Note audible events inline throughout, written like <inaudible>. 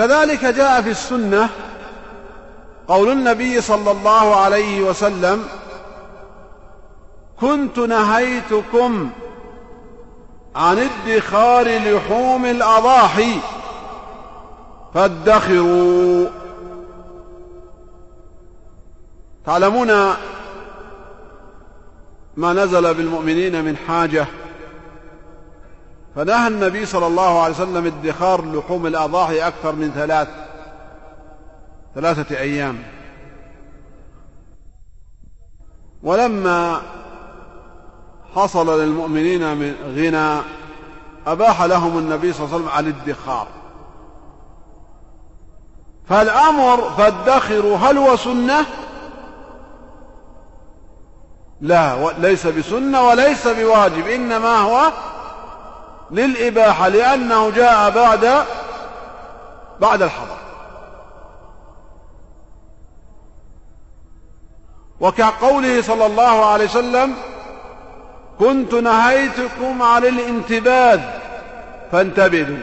كذلك جاء في السنة قول النبي صلى الله عليه وسلم كنت نهيتكم عن ادخار لحوم الأضاحي فادخروا. تعلمون ما نزل بالمؤمنين من حاجة؟ فنهى النبي صلى الله عليه وسلم ادخار لحوم الأضاحي أكثر من ثلاث ثلاثة أيام. ولما حصل للمؤمنين من غنى أباح لهم النبي صلى الله عليه وسلم الادخار. فالأمر فادخروا هل هو سنة؟ لا ليس بسنة وليس بواجب إنما هو للإباحة لأنه جاء بعد بعد الحظر وكقوله صلى الله عليه وسلم كنت نهيتكم عن الانتباذ فانتبذوا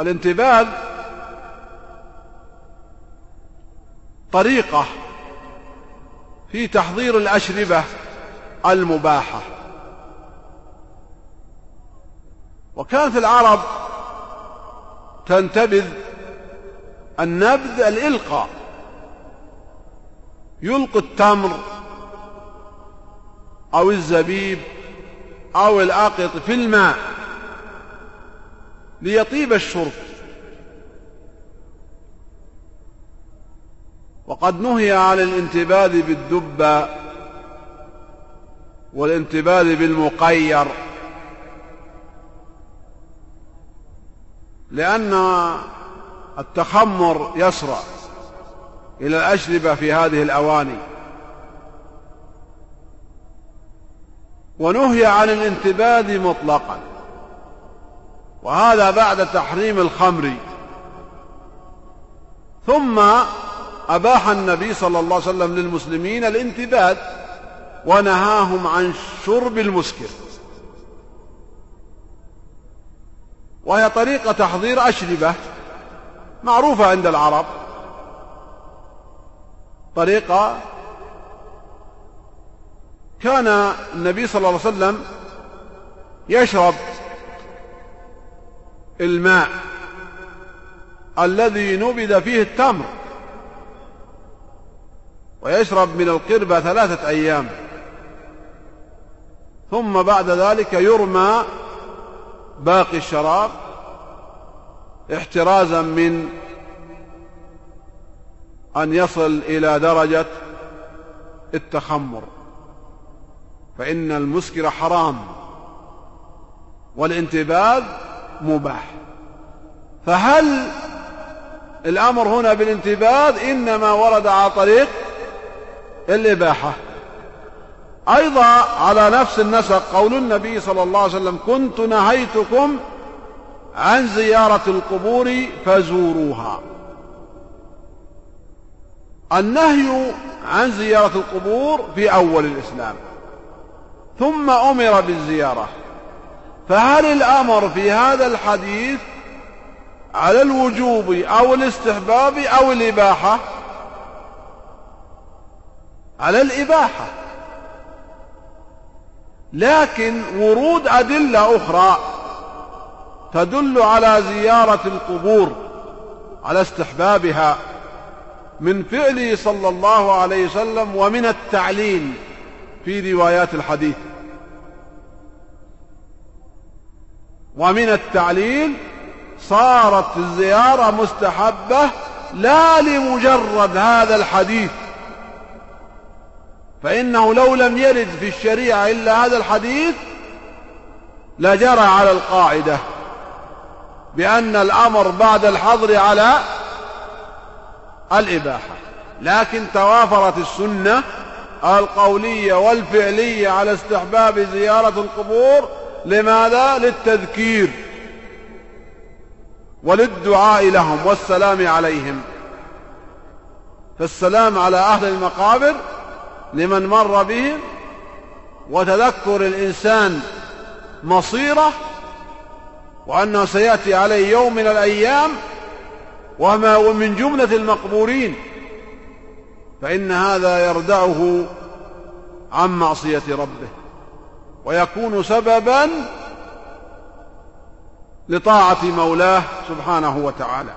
الانتباذ طريقة في تحضير الأشربة. المباحة. وكانت العرب تنتبذ النبذ الإلقاء. يلقي التمر أو الزبيب أو الأقط في الماء ليطيب الشرب. وقد نهي عن الانتباذ بالدب والانتباذ بالمقير. لأن التخمر يسرع إلى الأشربة في هذه الأواني. ونهي عن الانتباذ مطلقا. وهذا بعد تحريم الخمر. ثم أباح النبي صلى الله عليه وسلم للمسلمين الانتباذ ونهاهم عن شرب المسكر. وهي طريقة تحضير أشربة معروفة عند العرب. طريقة كان النبي صلى الله عليه وسلم يشرب الماء الذي نبذ فيه التمر ويشرب من القربة ثلاثة أيام. ثم بعد ذلك يرمى باقي الشراب احترازا من أن يصل إلى درجة التخمر. فإن المسكر حرام والانتباذ مباح. فهل الأمر هنا بالانتباذ إنما ورد على طريق الإباحة؟ أيضا على نفس النسق قول النبي صلى الله عليه وسلم كنت نهيتكم عن زيارة القبور فزوروها. النهي عن زيارة القبور في أول الإسلام ثم أمر بالزيارة. فهل الأمر في هذا الحديث على الوجوب أو الاستحباب أو الإباحة؟ على الإباحة. لكن ورود أدلة أخرى تدل على زيارة القبور على استحبابها من فعله صلى الله عليه وسلم ومن التعليل في روايات الحديث. ومن التعليل صارت الزيارة مستحبة لا لمجرد هذا الحديث فإنه لو لم يرد في الشريعة إلا هذا الحديث لجرى على القاعدة بأن الأمر بعد الحظر على الإباحة لكن توافرت السنة القولية والفعلية على استحباب زيارة القبور لماذا؟ للتذكير وللدعاء لهم والسلام عليهم فالسلام على أهل المقابر لمن مر بهم وتذكر الإنسان مصيره وأنه سيأتي عليه يوم من الأيام وما هو من جملة المقبورين فإن هذا يردعه عن معصية ربه ويكون سببا لطاعة مولاه سبحانه وتعالى.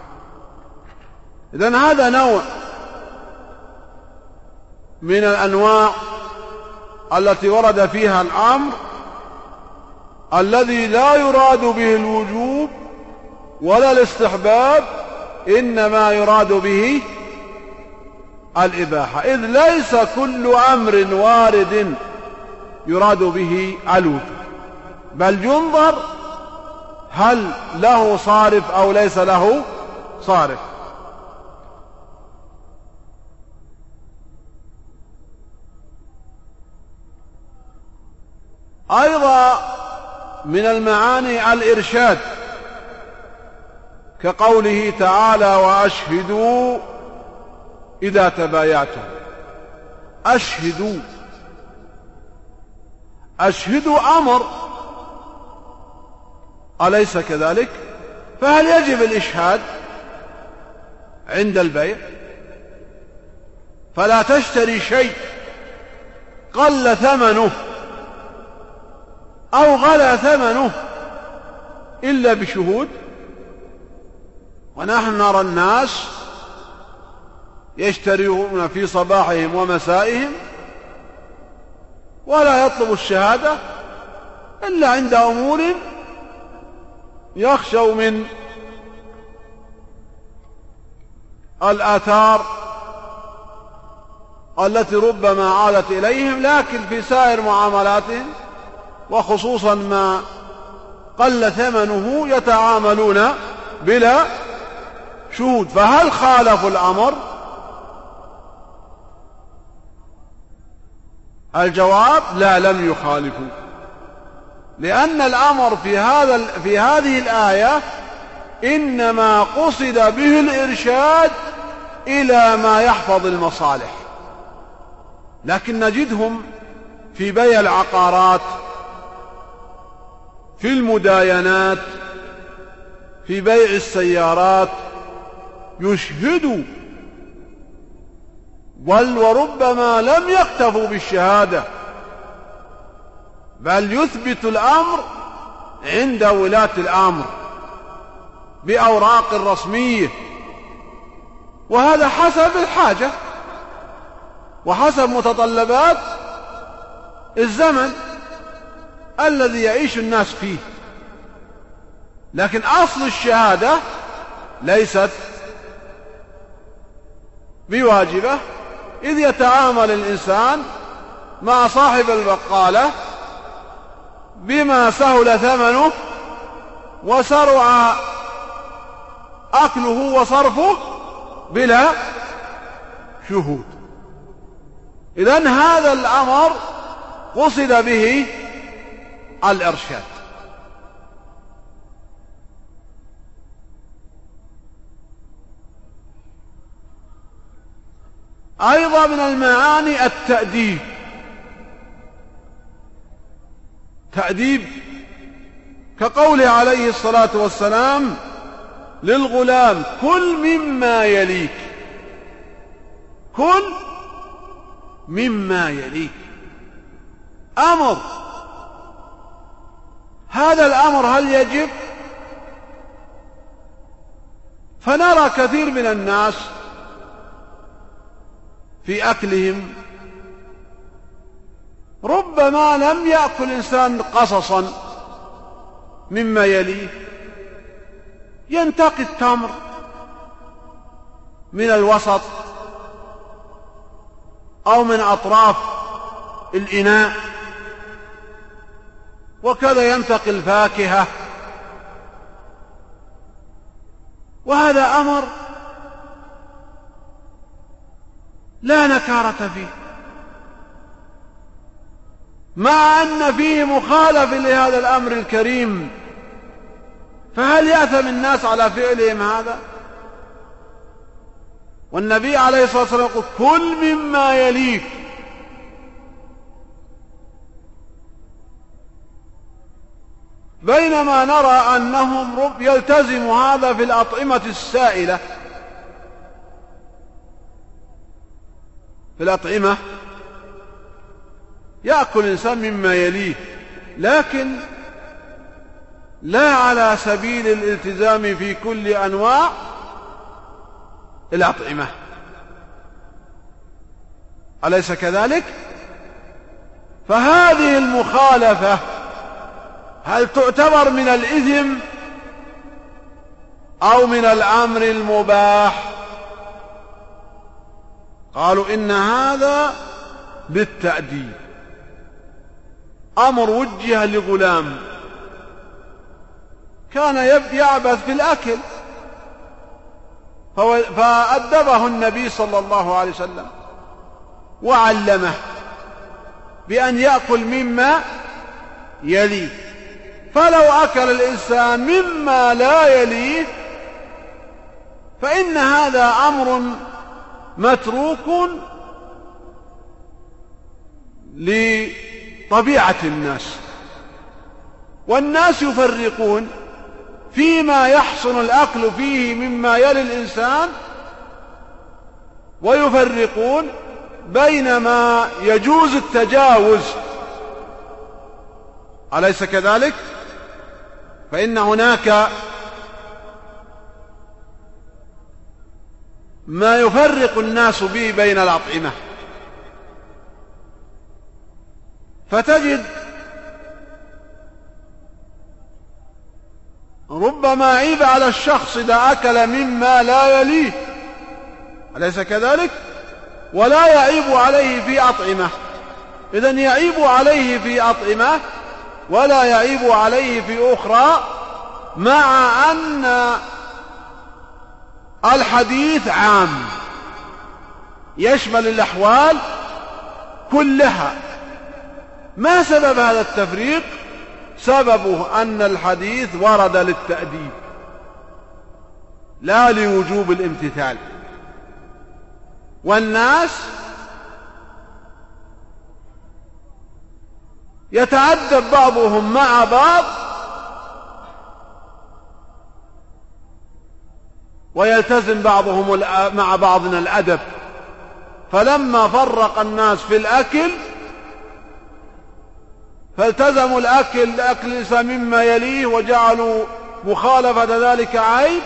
إذن هذا نوع من الأنواع التي ورد فيها الأمر الذي لا يراد به الوجوب ولا الاستحباب إنما يراد به الإباحة. إذ ليس كل أمر وارد يراد به الوجوب. بل ينظر هل له صارف أو ليس له صارف. أيضا من المعاني الإرشاد كقوله تعالى وأشهدوا إذا تبايعتم. أشهدوا. أشهدوا أمر. أليس كذلك؟ فهل يجب الإشهاد عند البيع؟ فلا تشتري شيء قل ثمنه. أو غلا ثمنه إلا بشهود. ونحن نرى الناس يشترون في صباحهم ومسائهم ولا يطلب الشهادة إلا عند أمور يخشوا من الآثار التي ربما عادت إليهم لكن في سائر معاملاتهم وخصوصا ما قل ثمنه يتعاملون بلا شهود. فهل خالفوا الأمر؟ الجواب لا لم يخالفوا لأن الأمر في هذا في هذه الآية إنما قصد به الإرشاد إلى ما يحفظ المصالح. لكن نجدهم في بيع العقارات في المداينات في بيع السيارات يشهدوا بل وربما لم يكتفوا بالشهادة بل يثبت الأمر عند ولاة الأمر بأوراق رسمية وهذا حسب الحاجة وحسب متطلبات الزمن. الذي يعيش الناس فيه. لكن أصل الشهادة ليست بواجبة. إذ يتعامل الإنسان مع صاحب البقالة بما سهل ثمنه وسرع أكله وصرفه بلا شهود. إذن هذا الأمر قصد به الإرشاد. أيضا من المعاني التأديب. تأديب كقوله عليه الصلاة والسلام للغلام كل مما يليك كل مما يليك. أمر هذا الأمر هل يجب؟ فنرى كثير من الناس في أكلهم. ربما لم يأكل إنسان قصصا مما يليه. ينتقي التمر من الوسط أو من أطراف الإناء. وكذا ينتقي الفاكهة. وهذا أمر لا نكارة فيه. مع أن فيه مخالف لهذا الأمر الكريم فهل يأثم الناس على فعلهم هذا؟ والنبي عليه الصلاة والسلام يقول كل مما يليك بينما نرى أنهم يلتزم هذا في الأطعمة السائلة في الأطعمة يأكل الإنسان مما يليه لكن لا على سبيل الالتزام في كل أنواع الأطعمة أليس كذلك؟ فهذه المخالفة هل تعتبر من الإثم أو من الأمر المباح؟ قالوا إن هذا بالتأديب. أمر وجه لغلام. كان يعبث في الأكل. فأدبه النبي صلى الله عليه وسلم. وعلمه بأن يأكل مما يليه. فلو أكل الإنسان مما لا يليه فإن هذا أمر متروك لطبيعة الناس والناس يفرقون فيما يحسن الأكل فيه مما يلي الإنسان ويفرقون بين ما يجوز التجاوز أليس كذلك؟ فإن هناك ما يفرق الناس به بين الأطعمة. فتجد ربما عيب على الشخص إذا أكل مما لا يليه. أليس كذلك؟ ولا يعيب عليه في أطعمة. إذا يعيب عليه في أطعمة ولا يعيب عليه في أخرى مع أن الحديث عام. يشمل الأحوال كلها. ما سبب هذا التفريق؟ سببه أن الحديث ورد للتأديب لا لوجوب الامتثال. والناس يتعدب بعضهم مع بعض ويلتزم بعضهم مع بعضنا الأدب. فلما فرق الناس في الأكل فالتزموا الأكل أكل الإنسان مما يليه وجعلوا مخالفة ذلك عيب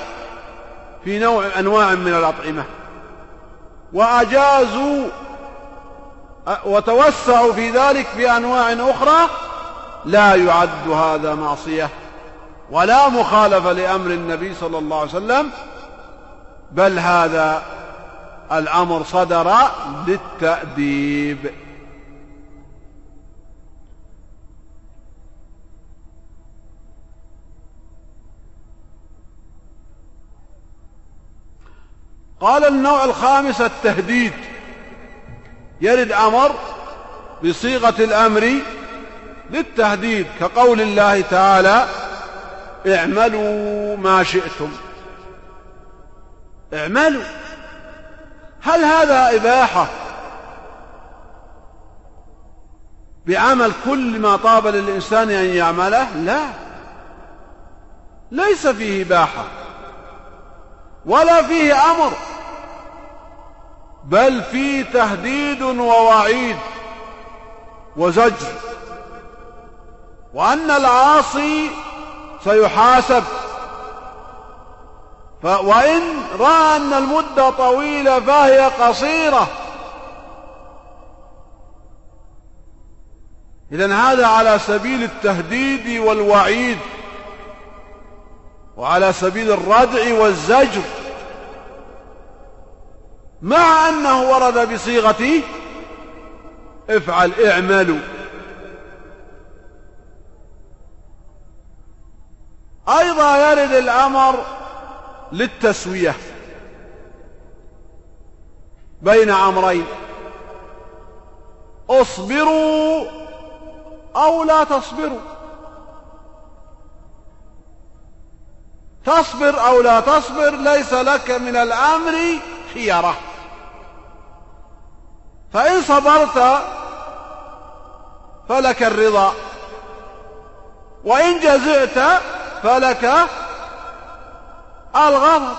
في نوع أنواع من الأطعمة. وأجازوا وتوسعوا في ذلك بأنواع أخرى لا يعد هذا معصية ولا مخالفة لأمر النبي صلى الله عليه وسلم بل هذا الأمر صدر للتأديب. قال النوع الخامس التهديد. يرد أمر بصيغة الأمر للتهديد كقول الله تعالى اعملوا ما شئتم. اعملوا. هل هذا إباحة بعمل كل ما طاب للإنسان أن يعمله؟ لا. ليس فيه إباحة ولا فيه أمر. بل فيه تهديد ووعيد وزجر. وأن العاصي سيحاسب. وإن رأى أن المدة طويلة فهي قصيرة. إذا هذا على سبيل التهديد والوعيد. وعلى سبيل الردع والزجر. مع أنه ورد بصيغة افعل اعملوا. أيضا يرد الأمر للتسوية بين أمرين. اصبروا أو لا تصبروا. تصبر أو لا تصبر ليس لك من الأمر خيرة فإن صبرت فلك الرضا. وإن جزعت فلك الغضب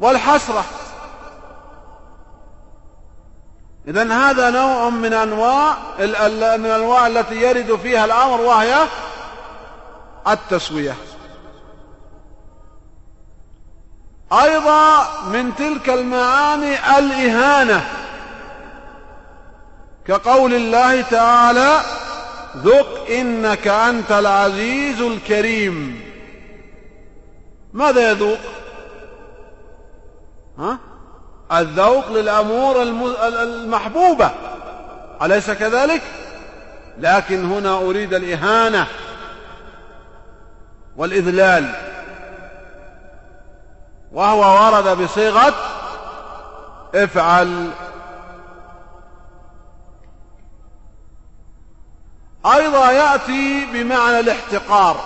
والحسرة. إذا هذا نوع من أنواع من الأنواع التي يرد فيها الأمر وهي التسوية. أيضا من تلك المعاني الإهانة. كقول الله تعالى ذق إنك أنت العزيز الكريم. ماذا يذوق؟ ها؟ الذوق للأمور المحبوبة. أليس كذلك؟ لكن هنا أريد الإهانة والإذلال. وهو ورد بصيغة افعل. أيضا يأتي بمعنى الاحتقار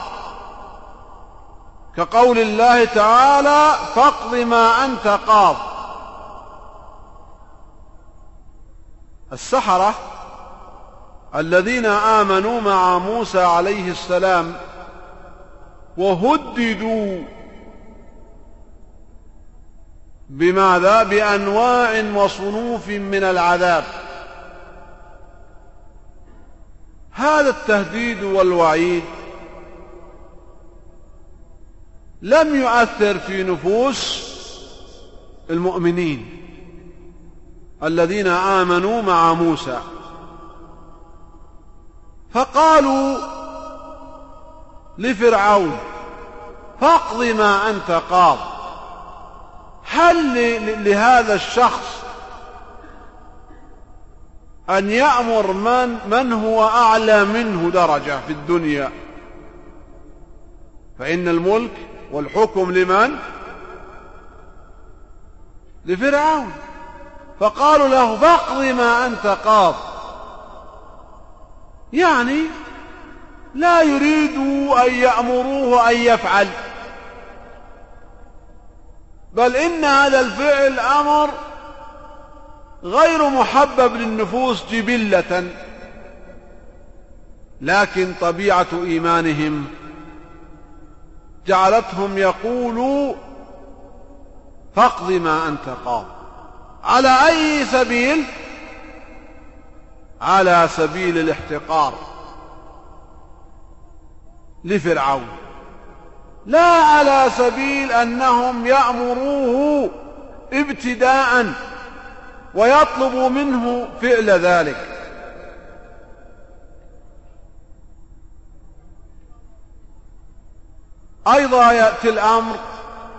كقول الله تعالى فاقض ما أنت قاض. السحرة الذين آمنوا مع موسى عليه السلام وهددوا بماذا؟ بأنواع وصنوف من العذاب. هذا التهديد والوعيد لم يؤثر في نفوس المؤمنين الذين آمنوا مع موسى. فقالوا لفرعون فاقض ما أنت قاض. هل لهذا الشخص أن يأمر من, من هو أعلى منه درجة في الدنيا؟ فإن الملك والحكم لمن؟ لفرعون. فقالوا له فاقض ما أنت قاض. يعني لا يريدوا أن يأمروه أن يفعل. بل إن هذا الفعل أمر غير محبب للنفوس جبلة لكن طبيعة إيمانهم جعلتهم يقولوا فاقض ما أنت قاض. على أي سبيل؟ على سبيل الاحتقار لفرعون. لا على سبيل أنهم يأمروه ابتداء ويطلب منه فعل ذلك. أيضا يأتي الأمر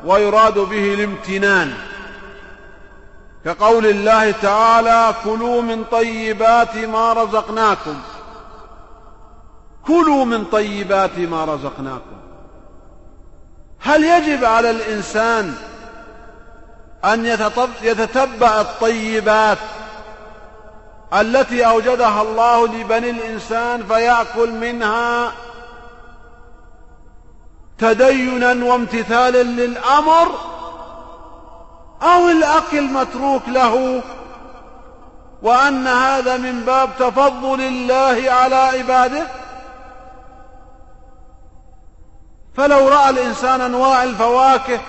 ويراد به الامتنان. كقول الله تعالى كلوا من طيبات ما رزقناكم. كلوا من طيبات ما رزقناكم. هل يجب على الإنسان أن يتتبع الطيبات التي أوجدها الله لبني الإنسان فيأكل منها تدينا وامتثالا للأمر أو الأكل متروك له وأن هذا من باب تفضل الله على عباده؟ فلو رأى الإنسان أنواع الفواكه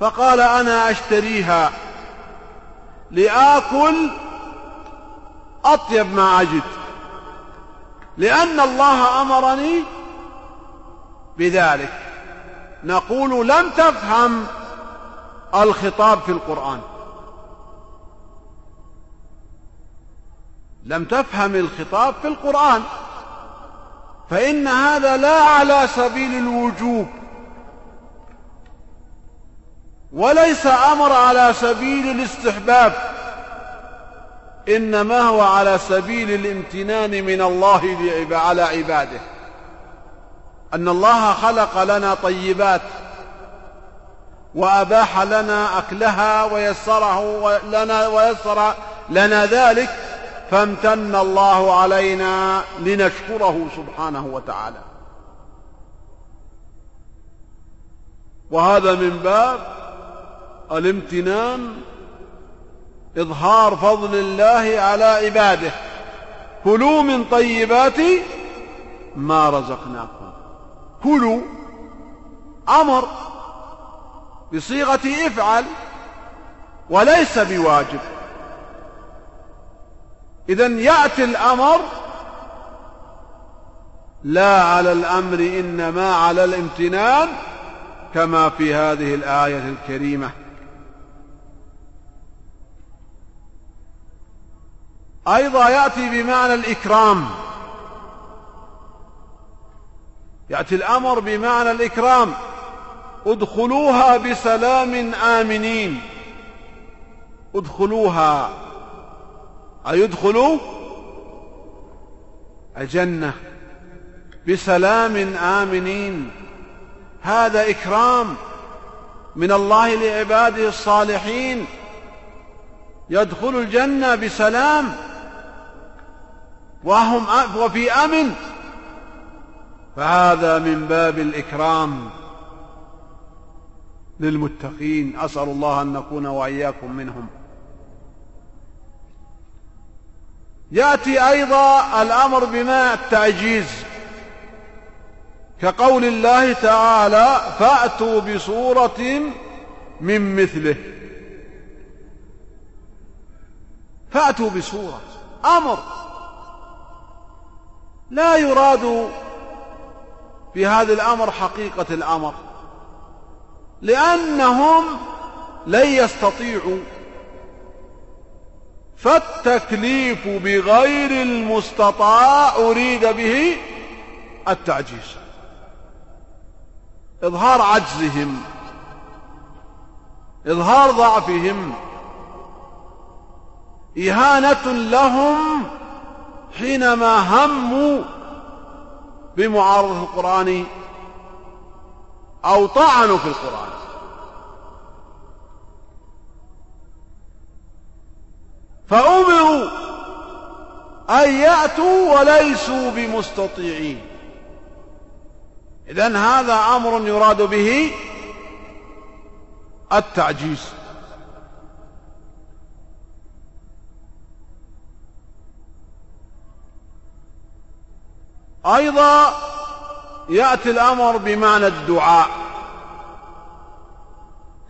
فقال أنا أشتريها لآكل أطيب ما أجد لأن الله أمرني بذلك. نقول لم تفهم الخطاب في القرآن. لم تفهم الخطاب في القرآن. فإن هذا لا على سبيل الوجوب. وليس أمر على سبيل الاستحباب إنما هو على سبيل الامتنان من الله على عباده. أن الله خلق لنا طيبات وأباح لنا أكلها ويسره لنا ويسر لنا ذلك فامتن الله علينا لنشكره سبحانه وتعالى. وهذا من باب الامتنان إظهار فضل الله على عباده. كلوا من طيبات ما رزقناكم. كلوا أمر بصيغة إفعل وليس بواجب. إذا يأتي الأمر لا على الأمر إنما على الامتنان كما في هذه الآية الكريمة. أيضا يأتي بمعنى الإكرام. يأتي الأمر بمعنى الإكرام. ادخلوها بسلام آمنين. ادخلوها. أي ادخلوا الجنة؟ بسلام آمنين. هذا إكرام من الله لعباده الصالحين. يدخل الجنة بسلام. وهم وفي أمن. فهذا من باب الإكرام. للمتقين. أسأل الله أن نكون وإياكم منهم. يأتي أيضا الأمر بما التعجيز كقول الله تعالى فأتوا بصورة من مثله. فأتوا بصورة. أمر. لا يراد في هذا الأمر حقيقة الأمر. لأنهم لن يستطيعوا فالتكليف بغير المستطاع أريد به التعجيز. إظهار عجزهم إظهار ضعفهم. إهانة لهم حينما هموا بمعارضة القرآن أو طعنوا في القرآن. فأمروا أن يأتوا وليسوا بمستطيعين. إذن هذا أمر يراد به التعجيز. أيضا يأتي الأمر بمعنى الدعاء.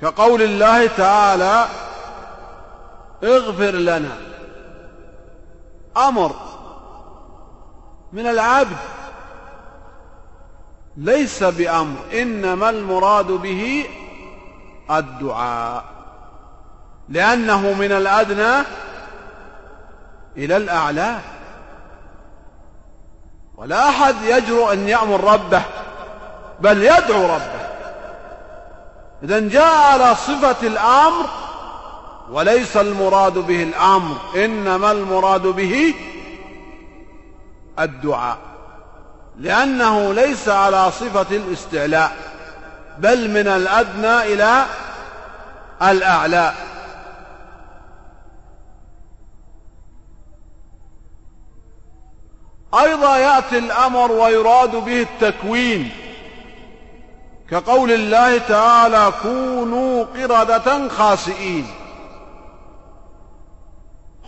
كقول الله تعالى اغفر لنا. أمر من العبد. ليس بأمر إنما المراد به الدعاء. لأنه من الأدنى إلى الأعلى. ولا أحد يجرؤ أن يأمر ربه بل يدعو ربه. إذا جاء على صفة الأمر وليس المراد به الأمر إنما المراد به الدعاء. لأنه ليس على صفة الاستعلاء بل من الأدنى إلى الأعلى أيضا يأتي الأمر ويراد به التكوين كقول الله تعالى كونوا قردة خاسئين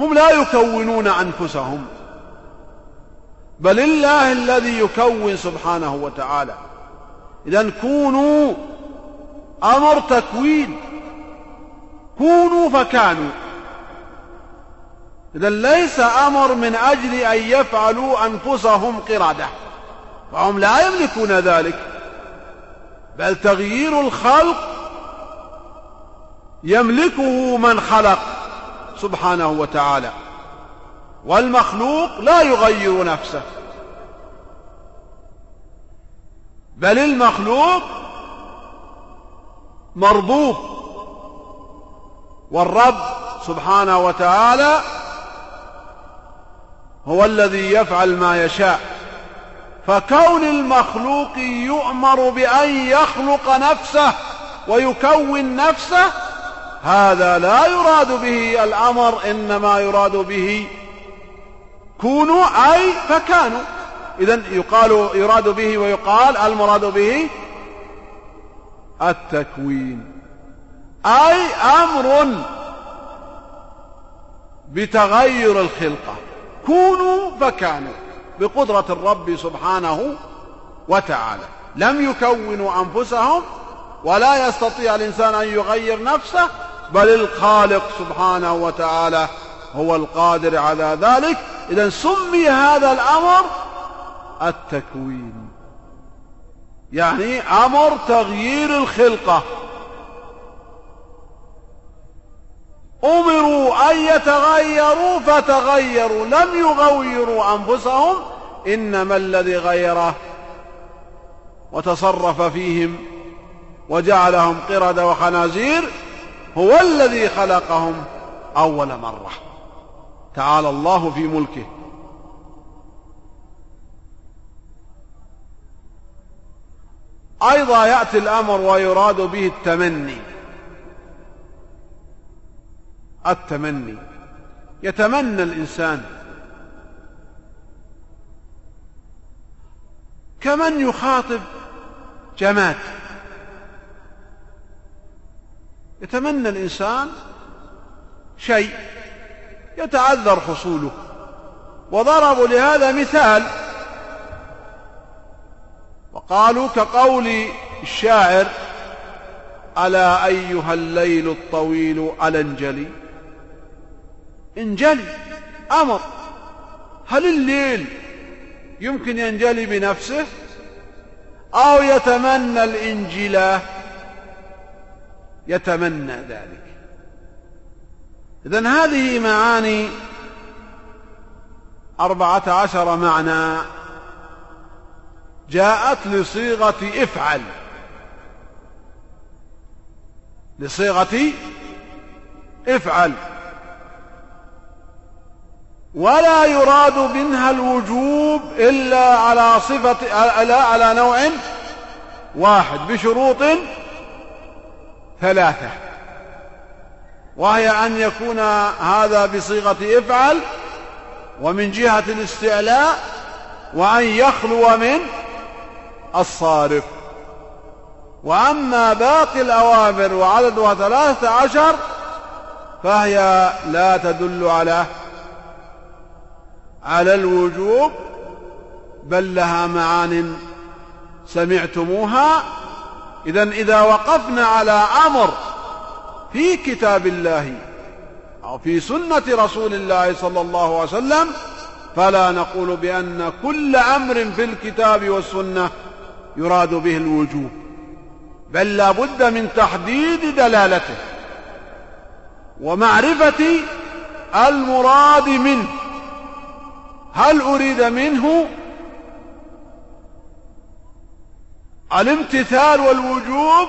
هم لا يكونون أنفسهم. بل الله الذي يكون سبحانه وتعالى. إذا كونوا أمر تكوين. كونوا فكانوا. إذا ليس أمر من أجل أن يفعلوا أنفسهم قردة فهم لا يملكون ذلك. بل تغيير الخلق يملكه من خلق. سبحانه وتعالى. والمخلوق لا يغير نفسه. بل المخلوق مربوب. والرب سبحانه وتعالى هو الذي يفعل ما يشاء. فكون المخلوق يؤمر بأن يخلق نفسه ويكون نفسه هذا لا يراد به الأمر إنما يراد به كونوا أي فكانوا. إذا يقال يراد به ويقال المراد به التكوين. أي أمر بتغير الخلقة. كونوا فكانوا بقدرة الرب سبحانه وتعالى. لم يكونوا أنفسهم ولا يستطيع الإنسان أن يغير نفسه بل الخالق سبحانه وتعالى هو القادر على ذلك. إذا سمي هذا الأمر التكوين. يعني أمر تغيير الخلقة. أمروا أن يتغيروا فتغيروا لم يغيروا أنفسهم إنما الذي غيره وتصرف فيهم وجعلهم قرد وخنازير هو الذي خلقهم أول مرة. تعالى الله في ملكه. أيضا يأتي الأمر ويراد به التمني. التمني. يتمنى الإنسان. كمن يخاطب جماد. يتمنى الإنسان شيء يتعذر حصوله. وضربوا لهذا مثال. وقالوا كقول الشاعر ألا أيها الليل الطويل ألا انجلي انجلي أمر. هل الليل يمكن ينجلي بنفسه؟ أو يتمنى الإنجلة يتمنى ذلك. إذن هذه معاني أربعة عشر معنى جاءت لصيغة افعل. لصيغة افعل. ولا يراد منها الوجوب إلا على صفة لا على نوع واحد بشروط ثلاثة. وهي أن يكون هذا بصيغة افعل ومن جهة الاستعلاء وأن يخلو من الصارف. وأما باقي الأوامر وعددها ثلاثة عشر فهي لا تدل على على الوجوب بل لها معان سمعتموها إذا إذا وقفنا على أمر في كتاب الله أو في سنة رسول الله صلى الله عليه وسلم فلا نقول بأن كل أمر في الكتاب والسنة يراد به الوجوب بل لا بد من تحديد دلالته ومعرفة المراد منه هل أريد منه الامتثال والوجوب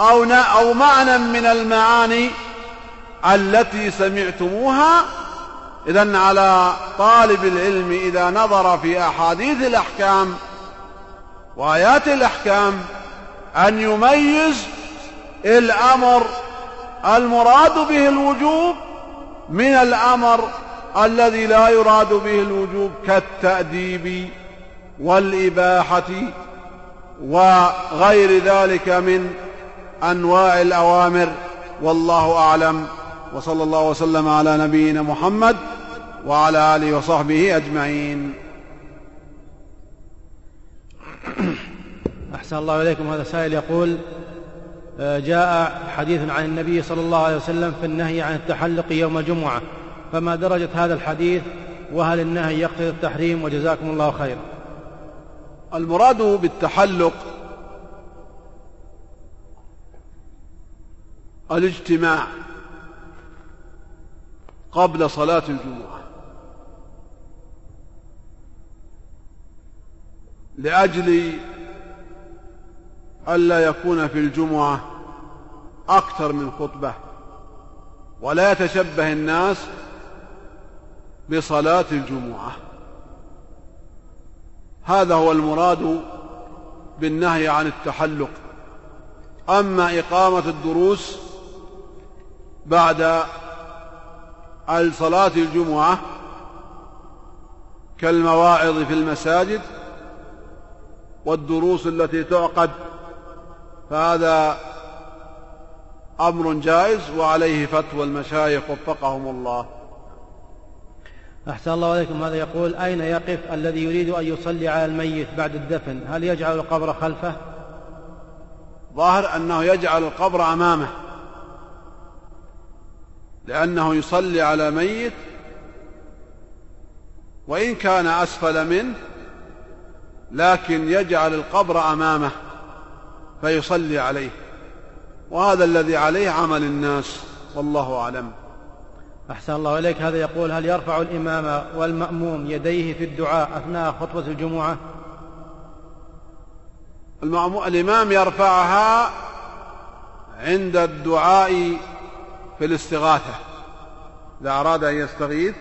أو, أو معنى من المعاني التي سمعتموها. إذا على طالب العلم إذا نظر في أحاديث الأحكام وآيات الأحكام أن يميز الأمر المراد به الوجوب من الأمر الذي لا يراد به الوجوب كالتأديب والإباحة وغير ذلك من أنواع الأوامر والله أعلم. وصلى الله وسلم على نبينا محمد وعلى آله وصحبه أجمعين. <coughs> أحسن الله إليكم. هذا سائل يقول آه، جاء حديث عن النبي صلى الله عليه وسلم في النهي عن التحلق يوم الجمعة فما درجة هذا الحديث؟ وهل النهي يقتضي التحريم؟ وجزاكم الله خير. المراد بالتحلق الاجتماع قبل صلاة الجمعة. لأجل ألا يكون في الجمعة أكثر من خطبة ولا يتشبه الناس بصلاة الجمعة. هذا هو المراد بالنهي عن التحلق. أما إقامة الدروس بعد صلاة الجمعة كالمواعظ في المساجد والدروس التي تعقد فهذا أمر جائز وعليه فتوى المشايخ وفقهم الله. أحسن الله عليكم هذا يقول أين يقف الذي يريد أن يصلي على الميت بعد الدفن؟ هل يجعل القبر خلفه؟ ظاهر أنه يجعل القبر أمامه. لأنه يصلي على ميت وإن كان أسفل منه لكن يجعل القبر أمامه فيصلي عليه. وهذا الذي عليه عمل الناس والله أعلم. أحسن الله إليك. هذا يقول هل يرفع الإمام والمأموم يديه في الدعاء أثناء خطبة الجمعة؟ المأموم الإمام يرفعها عند الدعاء في الاستغاثة. إذا أراد أن يستغيث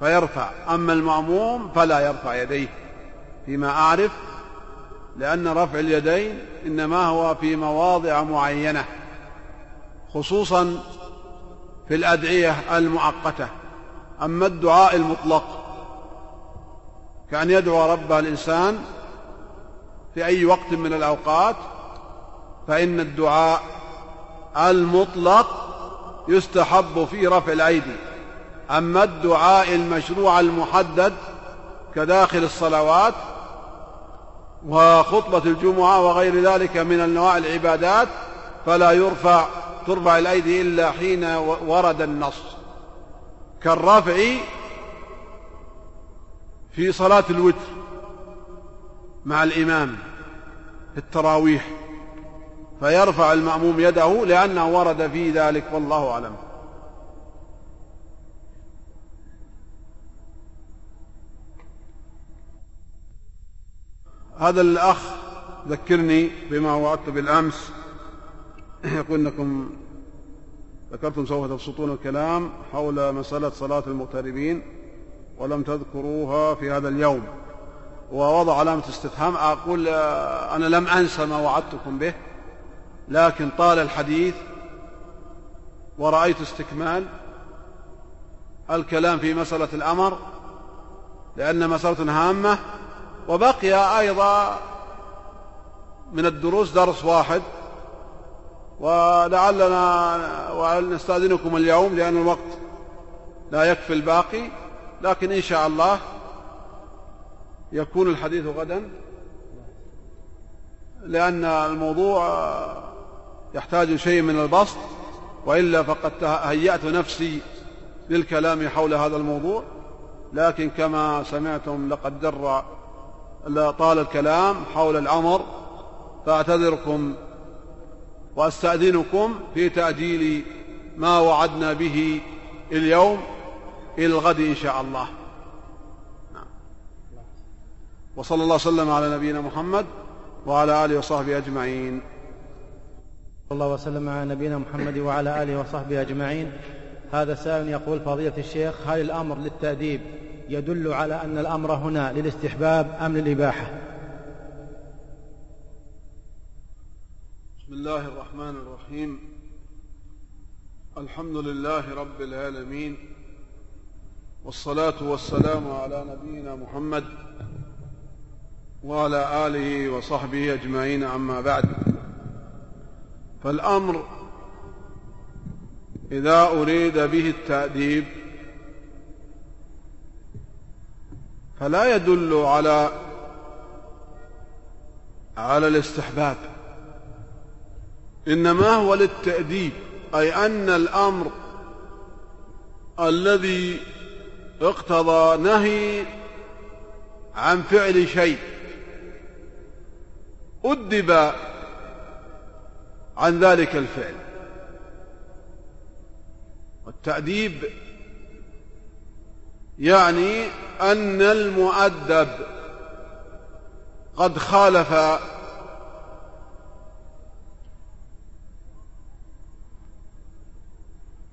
فيرفع أما المأموم فلا يرفع يديه. فيما أعرف لأن رفع اليدين إنما هو في مواضع معينة خصوصا في الأدعية المؤقتة. أما الدعاء المطلق كأن يدعو ربه الإنسان في أي وقت من الأوقات فإن الدعاء المطلق يستحب فيه رفع الأيدي. أما الدعاء المشروع المحدد كداخل الصلوات وخطبة الجمعة وغير ذلك من أنواع العبادات فلا يرفع ترفع الأيدي إلا حين ورد النص. كالرفع في صلاة الوتر مع الإمام في التراويح فيرفع المأموم يده لأنه ورد في ذلك والله أعلم. هذا الأخ ذكرني بما وعدت بالأمس يقول إنكم ذكرتم سوف تبسطون الكلام حول مسألة صلاة المغتربين ولم تذكروها في هذا اليوم. ووضع علامة استفهام أقول آه، أنا لم أنسى ما وعدتكم به لكن طال الحديث ورأيت استكمال الكلام في مسألة الأمر لأن مسألة هامة وبقي أيضا من الدروس درس واحد ولعلنا ونستأذنكم اليوم لأن الوقت لا يكفي الباقي لكن إن شاء الله يكون الحديث غدا لأن الموضوع يحتاج شيء من البسط وإلا فقد هيأت نفسي للكلام حول هذا الموضوع لكن كما سمعتم لقد در طال الكلام حول الأمر فأعتذركم وأستأذنكم في تأجيل ما وعدنا به اليوم إلى الغد إن شاء الله. نعم. وصلى الله وسلم على نبينا محمد وعلى آله وصحبه أجمعين. صلى الله وسلم على نبينا محمد وعلى آله وصحبه أجمعين. هذا سائل يقول فضيلة الشيخ هل الأمر للتأديب يدل على أن الأمر هنا للاستحباب أم للإباحة؟ بسم الله الرحمن الرحيم. الحمد لله رب العالمين والصلاة والسلام على نبينا محمد وعلى آله وصحبه أجمعين أما بعد. فالأمر إذا أريد به التأديب فلا يدل على على الاستحباب. إنما هو للتأديب أي أن الأمر الذي اقتضى نهي عن فعل شيء. أدب عن ذلك الفعل. والتأديب يعني أن المؤدب قد خالف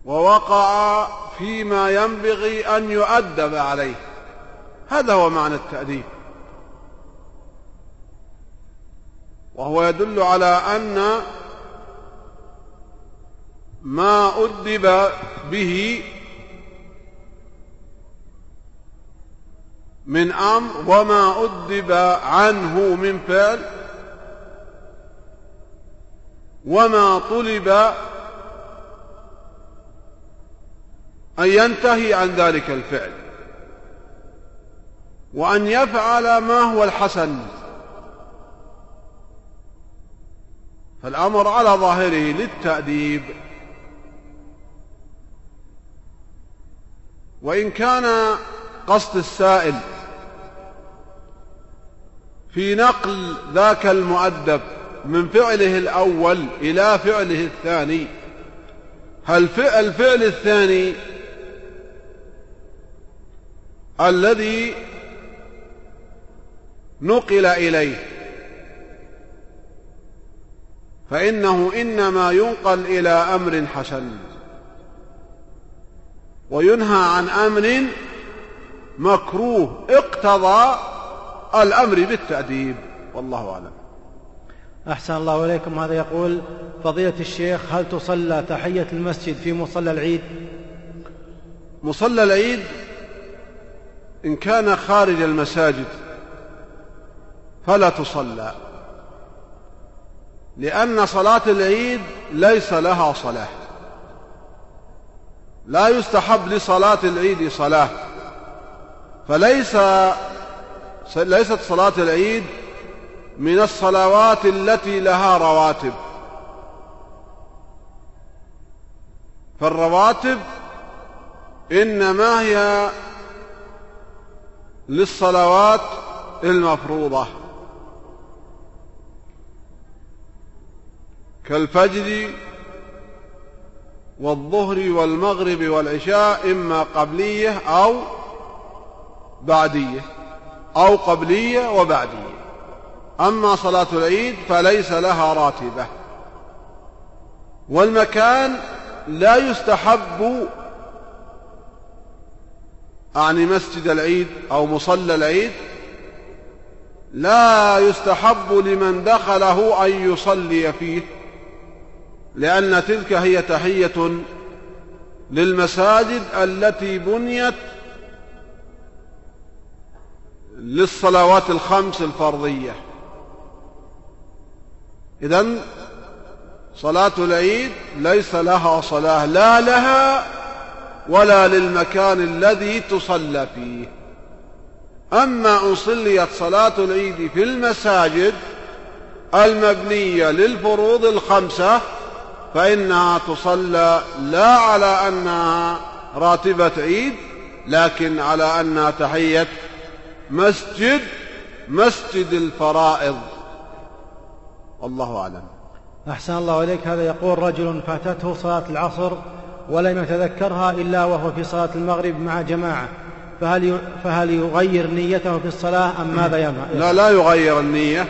ووقع فيما ينبغي أن يؤدب عليه. هذا هو معنى التأديب. وهو يدل على أن ما أدب به من أمر وما أدب عنه من فعل وما طلب أن ينتهي عن ذلك الفعل. وأن يفعل ما هو الحسن. فالأمر على ظاهره للتأديب. وإن كان قصد السائل في نقل ذاك المؤدب من فعله الأول إلى فعله الثاني هل الفعل الثاني الذي نقل إليه. فإنه إنما ينقل إلى أمر حسن. وينهى عن أمر مكروه. اقتضى الأمر بالتأديب. والله أعلم. أحسن الله إليكم. هذا يقول فضيلة الشيخ هل تصلى تحية المسجد في مصلى العيد؟ مصلى العيد إن كان خارج المساجد فلا تصلى لأن صلاة العيد ليس لها صلاة. لا يستحب لصلاة العيد صلاة فليس ليست صلاة العيد من الصلوات التي لها رواتب. فالرواتب إنما هي للصلوات المفروضة. كالفجر والظهر والمغرب والعشاء إما قبلية أو بعدية أو قبلية وبعدية. أما صلاة العيد فليس لها راتبة. والمكان لا يستحب أعني مسجد العيد أو مصلى العيد لا يستحب لمن دخله أن يصلي فيه لأن تلك هي تحية للمساجد التي بنيت للصلوات الخمس الفرضية. إذا صلاة العيد ليس لها صلاة لا لها ولا للمكان الذي تصلى فيه. أما أن صليت صلاة العيد في المساجد المبنية للفروض الخمسة فإنها تصلى لا على أنها راتبة عيد لكن على أنها تحية مسجد مسجد الفرائض. والله أعلم. أحسن الله إليك. هذا يقول رجل فاتته صلاة العصر ولم يتذكرها إلا وهو في صلاة المغرب مع جماعة. فهل فهل يغير نيته في الصلاة أم ماذا يفعل؟ لا لا يغير النية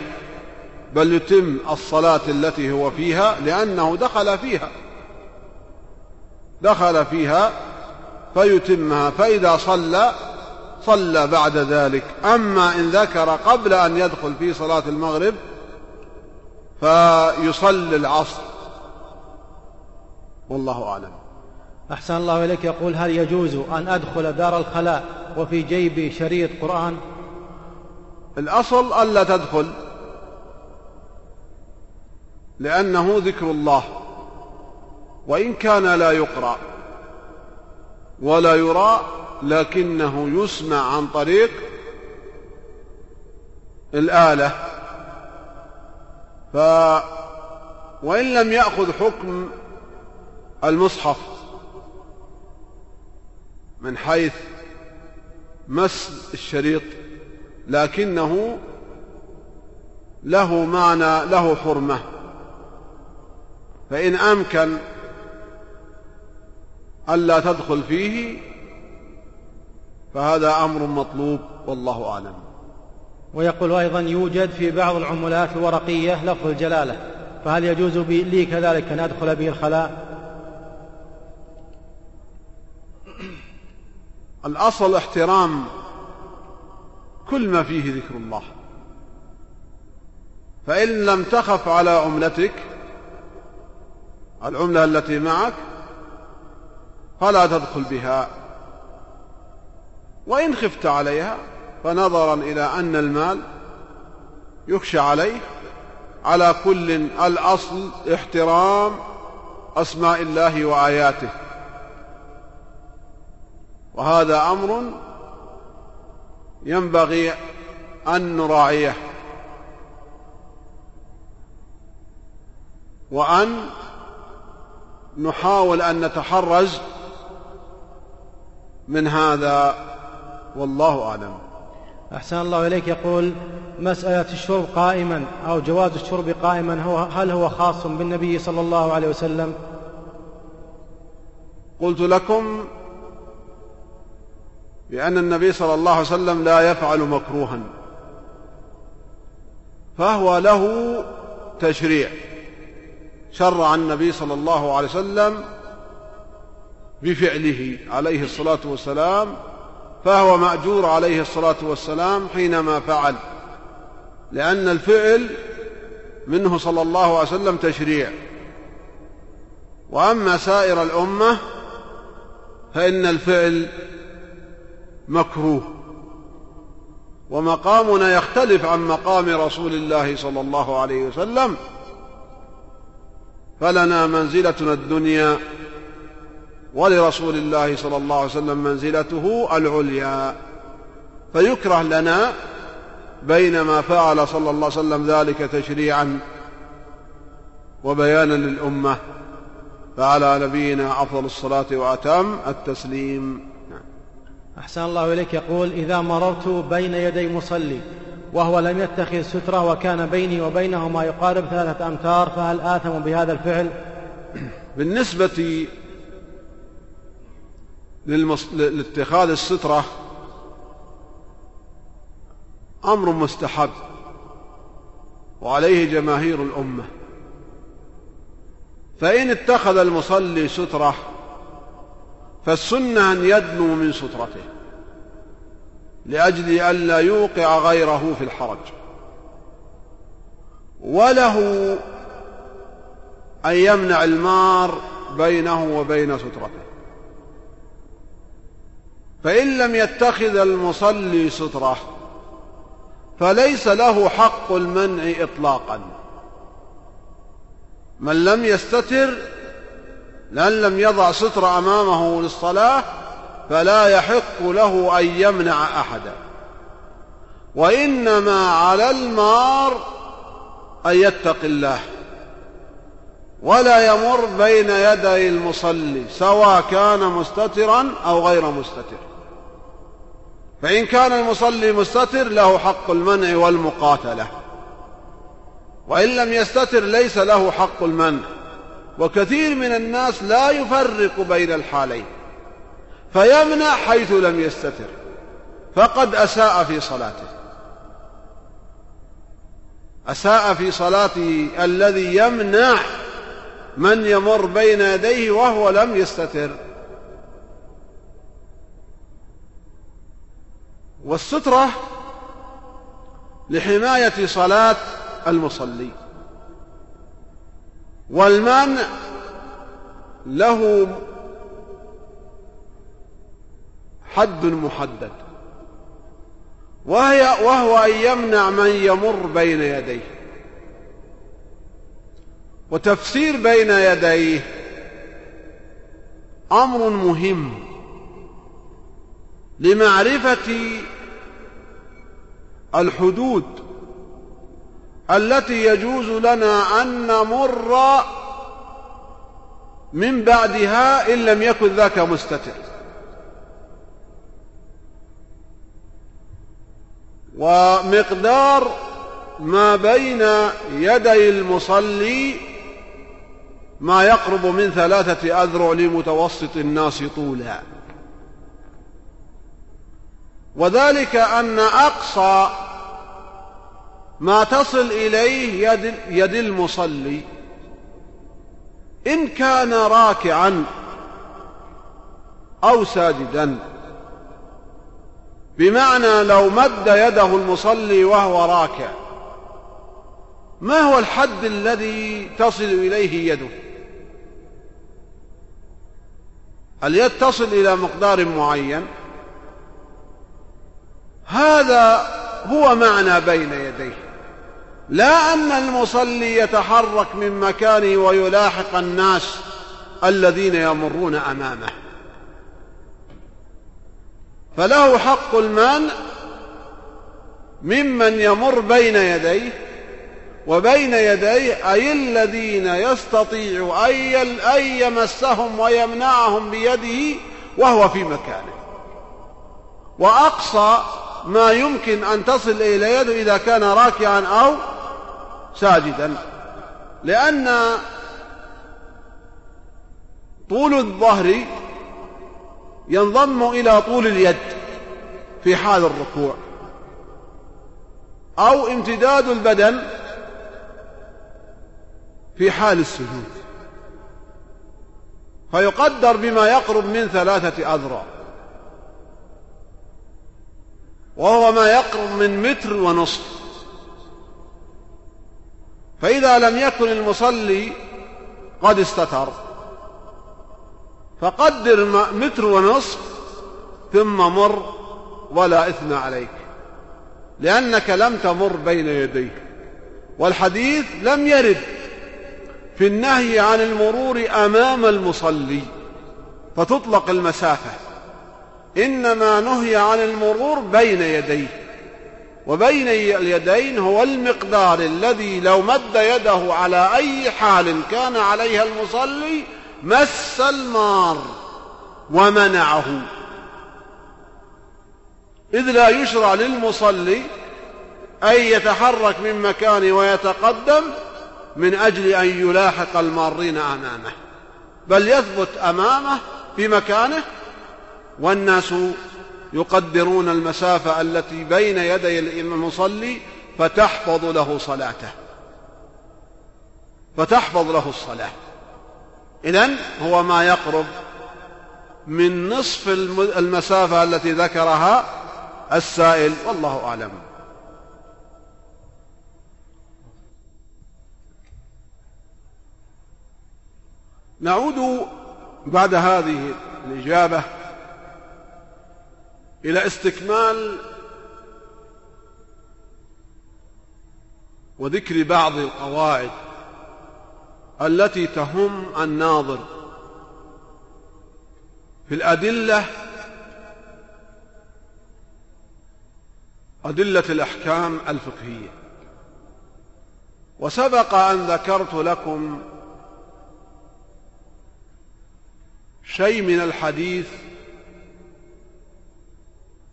بل يتم الصلاة التي هو فيها لأنه دخل فيها. دخل فيها فيتمها فإذا صلى صلى بعد ذلك. أما إن ذكر قبل أن يدخل في صلاة المغرب فيصلي العصر. والله أعلم. أحسن الله إليك. يقول هل يجوز أن أدخل دار الخلاء وفي جيبي شريط قرآن؟ الأصل ألا تدخل لأنه ذكر الله وإن كان لا يقرأ ولا يرى لكنه يسمع عن طريق الآلة. ف وإن لم يأخذ حكم المصحف من حيث مس الشريط لكنه له معنى له حرمة. فإن أمكن ألا تدخل فيه فهذا أمر مطلوب والله أعلم. ويقول أيضا يوجد في بعض العملات الورقية لفظ الجلالة فهل يجوز لي كذلك أن أدخل به الخلاء؟ الأصل احترام كل ما فيه ذكر الله. فإن لم تخف على عملتك العملة التي معك فلا تدخل بها. وإن خفت عليها فنظرا إلى أن المال يخشى عليه. على كل الأصل احترام أسماء الله وآياته. وهذا أمر ينبغي أن نراعيه وأن نحاول أن نتحرز من هذا والله أعلم. أحسن الله إليك. يقول مسألة الشرب قائما أو جواز الشرب قائما هو هل هو خاص بالنبي صلى الله عليه وسلم؟ قلت لكم بأن النبي صلى الله عليه وسلم لا يفعل مكروها. فهو له تشريع. شرع النبي صلى الله عليه وسلم بفعله عليه الصلاة والسلام فهو مأجور عليه الصلاة والسلام حينما فعل. لأن الفعل منه صلى الله عليه وسلم تشريع. وأما سائر الأمة فإن الفعل مكروه. ومقامنا يختلف عن مقام رسول الله صلى الله عليه وسلم. فلنا منزلتنا الدنيا ولرسول الله صلى الله عليه وسلم منزلته العليا. فيكره لنا بينما فعل صلى الله عليه وسلم ذلك تشريعا وبيانا للأمة. فعلى نبينا أفضل الصلاة وأتم التسليم. أحسن الله إليك. يقول إذا مررت بين يدي مصلي وهو لم يتخذ سترة وكان بيني وبينه ما يقارب ثلاثة أمتار فهل آثم بهذا الفعل؟ <coughs> بالنسبة للمص... لاتخاذ السترة أمر مستحب وعليه جماهير الأمة. فإن اتخذ المصلي سترة فالسنة أن يدنو من سترته لأجل ألا يوقع غيره في الحرج. وله أن يمنع المار بينه وبين سترته. فإن لم يتخذ المصلي سترة فليس له حق المنع إطلاقا. من لم يستتر لأن لم يضع ستر أمامه للصلاة فلا يحق له أن يمنع أحدا. وإنما على المار أن يتقي الله. ولا يمر بين يدي المصلي سواء كان مستترا أو غير مستتر. فإن كان المصلي مستتر له حق المنع والمقاتلة. وإن لم يستتر ليس له حق المنع. وكثير من الناس لا يفرق بين الحالين فيمنع حيث لم يستتر فقد أساء في صلاته. أساء في صلاته الذي يمنع من يمر بين يديه وهو لم يستتر. والسترة لحماية صلاة المصلي. والمنع له حد محدد وهي وهو أن يمنع من يمر بين يديه. وتفسير بين يديه أمر مهم لمعرفة الحدود التي يجوز لنا أن نمر من بعدها إن لم يكن ذاك مستتر. ومقدار ما بين يدي المصلي ما يقرب من ثلاثة أذرع لمتوسط الناس طولا. وذلك أن أقصى ما تصل إليه يد, يد المصلي. إن كان راكعا أو ساجدا بمعنى لو مد يده المصلي وهو راكع ما هو الحد الذي تصل إليه يده؟ اليد تصل إلى مقدار معين؟ هذا هو معنى بين يديه. لا أن المصلي يتحرك من مكانه ويلاحق الناس الذين يمرون أمامه. فله حق المنع ممن يمر بين يديه وبين يديه أي الذين يستطيع أن يمسهم ويمنعهم بيده وهو في مكانه. وأقصى ما يمكن أن تصل إلى يده إذا كان راكعا أو ساجدا لأن طول الظهر ينضم إلى طول اليد في حال الركوع. أو امتداد البدن في حال السجود. فيقدر بما يقرب من ثلاثة أذرع. وهو ما يقرب من متر ونصف. فإذا لم يكن المصلي قد استتر. فقدر متر ونصف ثم مر ولا إثم عليك لأنك لم تمر بين يديه والحديث لم يرد في النهي عن المرور أمام المصلي فتطلق المسافة. إنما نهي عن المرور بين يديه. وبين اليدين هو المقدار الذي لو مد يده على أي حال كان عليها المصلي مس المار ومنعه. إذ لا يشرع للمصلي أن يتحرك من مكانه ويتقدم من أجل أن يلاحق المارين أمامه بل يثبت أمامه في مكانه والناس يقدرون المسافة التي بين يدي المصلي فتحفظ له صلاته. فتحفظ له الصلاة. إذن هو ما يقرب من نصف المسافة التي ذكرها السائل والله أعلم. نعود بعد هذه الإجابة إلى استكمال وذكر بعض القواعد التي تهم الناظر في الأدلة أدلة الأحكام الفقهية. وسبق أن ذكرت لكم شيء من الحديث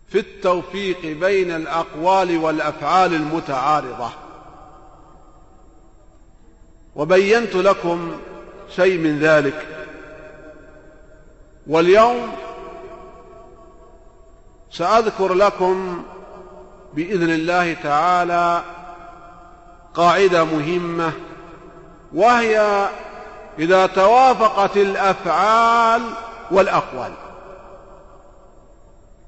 في التوفيق بين الأقوال والأفعال المتعارضة. وبينت لكم شيء من ذلك. واليوم سأذكر لكم بإذن الله تعالى قاعدة مهمة وهي إذا توافقت الأفعال والأقوال.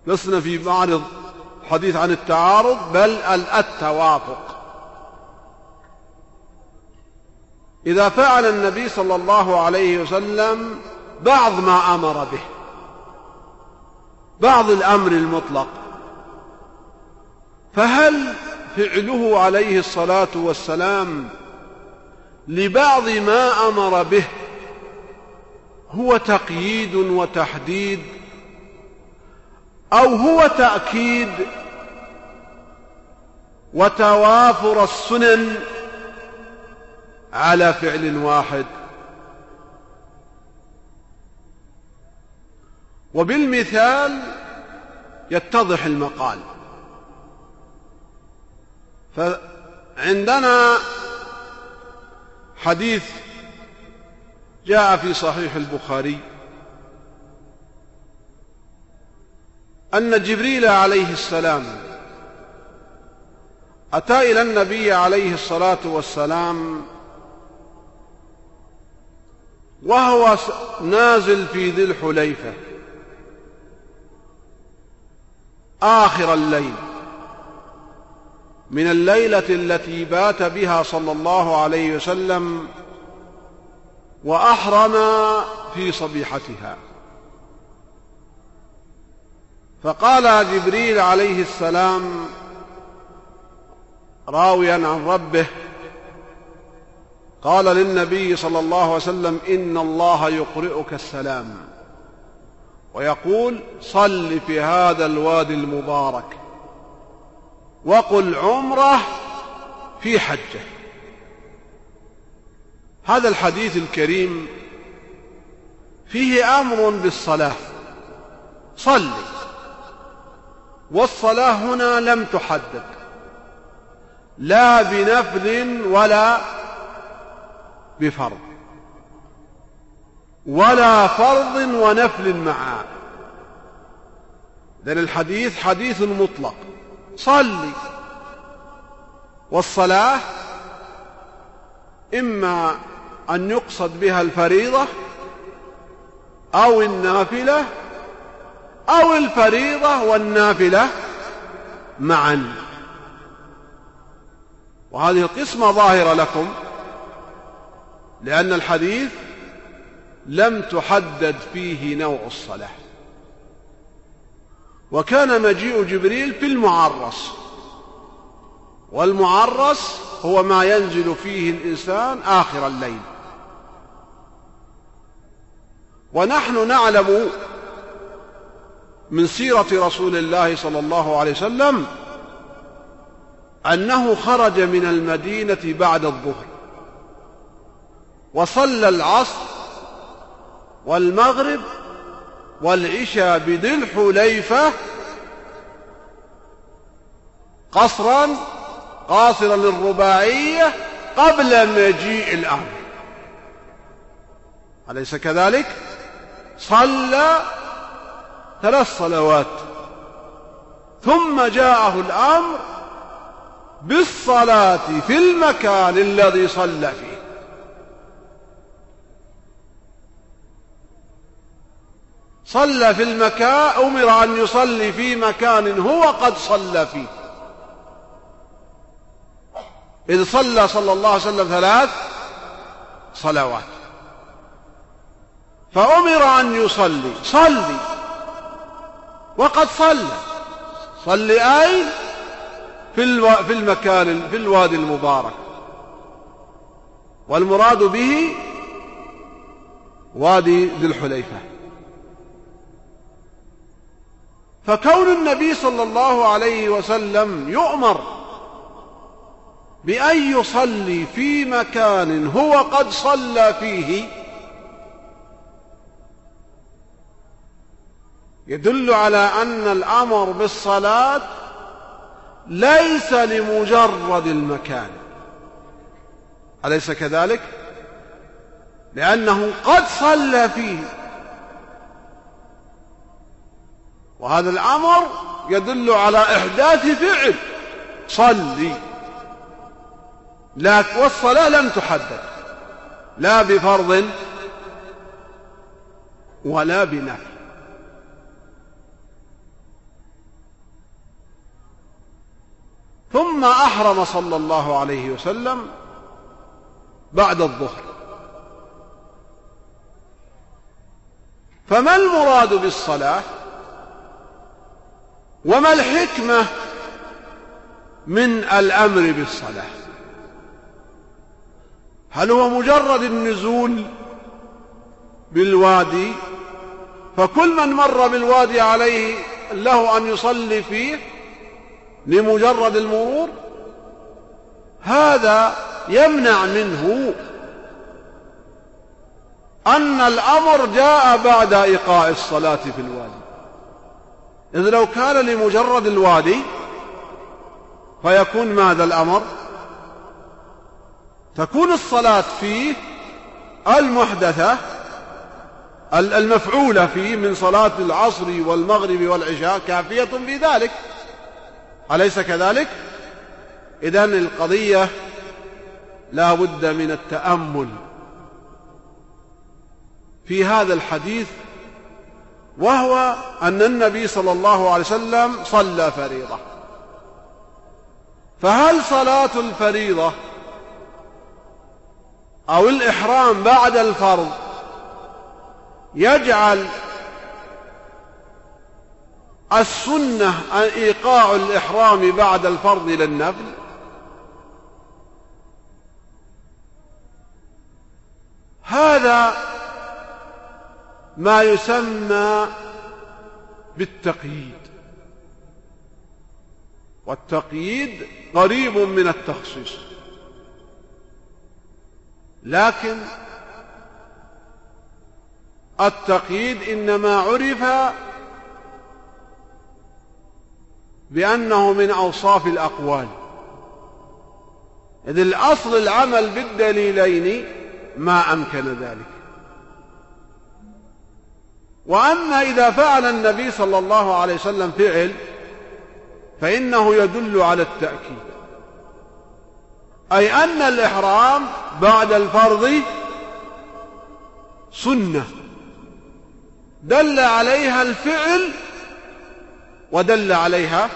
لسنا في معرض حديث عن التعارض بل التوافق إذا فعل النبي صلى الله عليه وسلم بعض ما أمر به بعض الأمر المطلق فهل فعله عليه الصلاة والسلام لبعض ما أمر به هو تقييد وتحديد؟ أو هو تأكيد وتوافر السنن على فعل واحد. وبالمثال يتضح المقال. فعندنا حديث جاء في صحيح البخاري. أن جبريل عليه السلام أتى إلى النبي عليه الصلاة والسلام وهو نازل في ذي الحليفة. آخر الليل من الليلة التي بات بها صلى الله عليه وسلم وأحرم في صبيحتها. فقال جبريل عليه السلام راويا عن ربه قال للنبي صلى الله عليه وسلم إن الله يقرئك السلام ويقول صل في هذا الوادي المبارك وقل عمرة في حجة. هذا الحديث الكريم فيه أمر بالصلاة صل والصلاة هنا لم تحدد. لا بنفل ولا بفرض. ولا فرض ونفل معا. لأن الحديث حديث مطلق. صل والصلاة إما أن يقصد بها الفريضة أو النافلة أو الفريضة والنافلة معا. وهذه القسمة ظاهرة لكم لأن الحديث لم تحدد فيه نوع الصلاة. وكان مجيء جبريل في المعرس. والمعرس هو ما ينزل فيه الإنسان آخر الليل. ونحن نعلم من سيرة رسول الله صلى الله عليه وسلم أنه خرج من المدينة بعد الظهر وصلى العصر والمغرب والعشاء بذي الحليفة قصرا قاصرا للرباعية قبل مجيء الأمر أليس كذلك؟ صلى ثلاث صلوات. ثم جاءه الأمر بالصلاة في المكان الذي صلى فيه. صلى في المكان أمر أن يصلي في مكان هو قد صلى فيه. إذ صلى صلى الله عليه وسلم ثلاث صلوات. فأمر أن يصلي. صلي. وقد صلى. صلي أين في, ألو... في المكان في الوادي المبارك. والمراد به وادي ذي الحليفة. فكون النبي صلى الله عليه وسلم يؤمر بأن يصلي في مكان هو قد صلى فيه يدل على أن الأمر بالصلاة ليس لمجرد المكان. أليس كذلك؟ لأنه قد صلى فيه. وهذا الأمر يدل على إحداث فعل. صلي. لا والصلاة لم تحدد. لا بفرض ولا بنفل ثم أحرم صلى الله عليه وسلم بعد الظهر. فما المراد بالصلاة؟ وما الحكمة من الأمر بالصلاة؟ هل هو مجرد النزول بالوادي؟ فكل من مر بالوادي عليه له أن يصلي فيه لمجرد المرور هذا يمنع منه أن الأمر جاء بعد إيقاع الصلاة في الوادي. إذ لو كان لمجرد الوادي فيكون ماذا الأمر؟ تكون الصلاة فيه المحدثة المفعولة فيه من صلاة العصر والمغرب والعشاء كافية في ذلك. أليس كذلك؟ إذن القضية لا بد من التأمل. في هذا الحديث وهو أن النبي صلى الله عليه وسلم صلى فريضة. فهل صلاة الفريضة أو الإحرام بعد الفرض يجعل السنة إيقاع الإحرام بعد الفرض إلى النفل هذا ما يسمى بالتقييد. والتقييد قريب من التخصيص. لكن التقييد إنما عرف بأنه من أوصاف الأقوال. إذ الأصل العمل بالدليلين ما أمكن ذلك. وأما إذا فعل النبي صلى الله عليه وسلم فعل فإنه يدل على التأكيد. أي أن الإحرام بعد الفرض سنة. دل عليها الفعل ودل عليها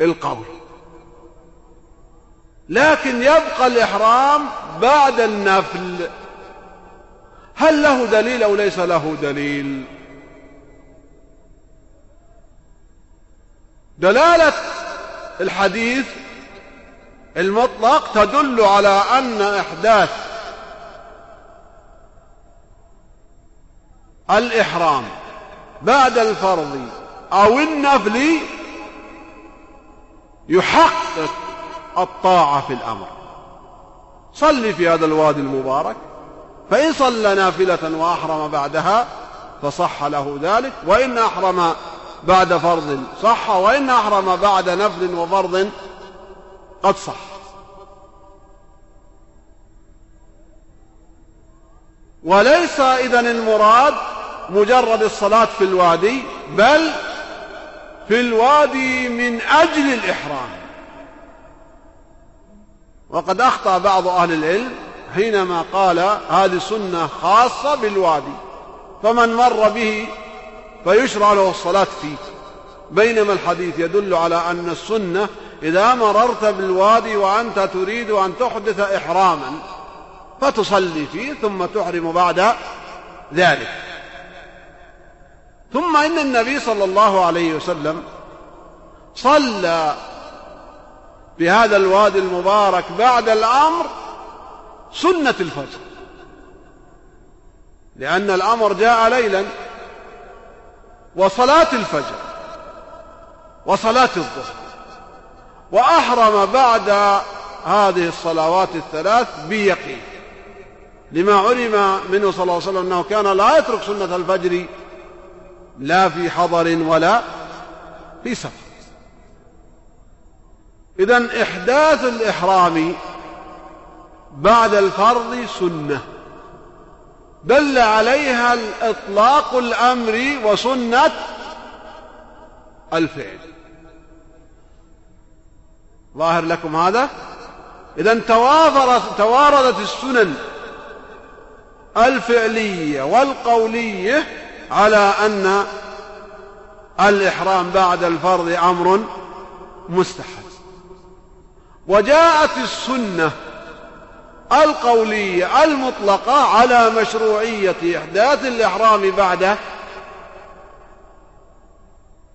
القول لكن يبقى الإحرام بعد النفل. هل له دليل أو ليس له دليل؟ دلالة الحديث المطلق تدل على أن إحداث الإحرام بعد الفرض أو النفل يحقق الطاعة في الأمر. صل في هذا الوادي المبارك فإن صلى نافلة وأحرم بعدها فصح له ذلك وإن أحرم بعد فرض صح وإن أحرم بعد نفل وفرض قد صح. وليس إذن المراد مجرد الصلاة في الوادي بل في الوادي من أجل الإحرام. وقد أخطأ بعض أهل العلم حينما قال هذه سنة خاصة بالوادي فمن مر به فيشرع له الصلاة فيه. بينما الحديث يدل على أن السنة إذا مررت بالوادي وأنت تريد أن تحدث إحراما فتصلي فيه ثم تحرم بعد ذلك. ثم إن النبي صلى الله عليه وسلم صلى بهذا الوادي المبارك بعد الأمر سنة الفجر. لأن الأمر جاء ليلا وصلاة الفجر وصلاة الظهر. وأحرم بعد هذه الصلوات الثلاث بيقين. لما علم منه صلى الله عليه وسلم أنه كان لا يترك سنة الفجر لا في حضر ولا في سفر. إذا إحداث الإحرام بعد الفرض سنة. دل عليها الإطلاق الأمر وسنة الفعل. ظاهر لكم هذا؟ إذا تواردت السنن الفعلية والقولية على أن الإحرام بعد الفرض أمر مستحب. وجاءت السنة القولية المطلقة على مشروعية إحداث الإحرام بعد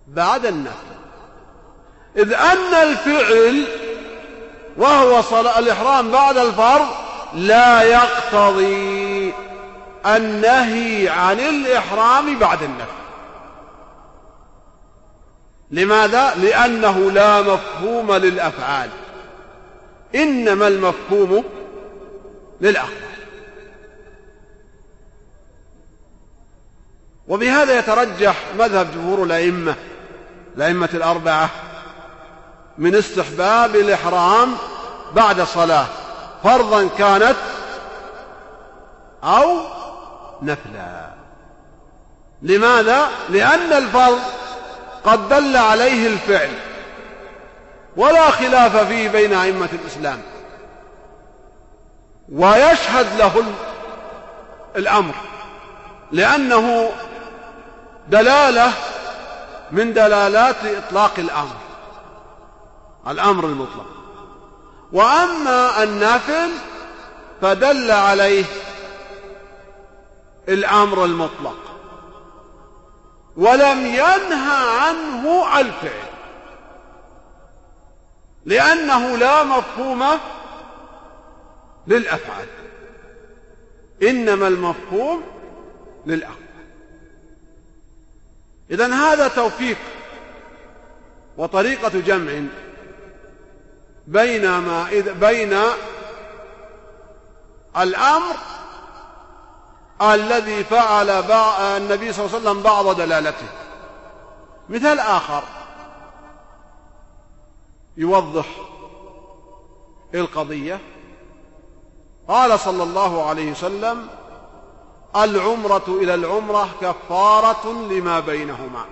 بعد النفل. إذ أن الفعل وهو صلاة الإحرام بعد الفرض لا يقتضي النهي عن الإحرام بعد النفل لماذا؟ لأنه لا مفهوم للأفعال. إنما المفهوم للأقوال. وبهذا يترجح مذهب جمهور الأئمة الأئمة الأربعة من استحباب الإحرام بعد صلاة فرضا كانت أو نفلا. لماذا؟ لأن الفرض قد دل عليه الفعل. ولا خلاف فيه بين أئمة الإسلام. ويشهد له الأمر. لأنه دلالة من دلالات إطلاق الأمر. الأمر المطلق. وأما النافل فدل عليه الأمر المطلق. ولم ينهى عنه الفعل. لأنه لا مفهوم للأفعال. إنما المفهوم للأقوال. إذا هذا توفيق وطريقة جمع بين ما بين الأمر الذي فعل النبي صلى الله عليه وسلم بعض دلالته. مثال آخر. يوضح القضية. قال صلى الله عليه وسلم العمرة إلى العمرة كفارة لما بينهما.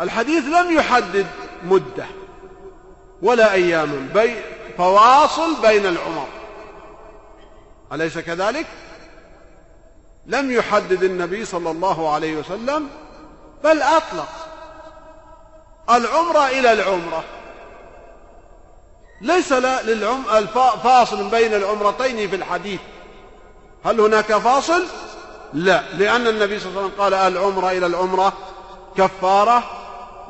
الحديث لم يحدد مدة ولا أيام بي فواصل بين العمر. أليس كذلك؟ لم يحدد النبي صلى الله عليه وسلم بل أطلق العمرة إلى العمرة. ليس للعم فاصل بين العمرتين في الحديث. هل هناك فاصل؟ لا لأن النبي صلى الله عليه وسلم قال العمرة إلى العمرة كفارة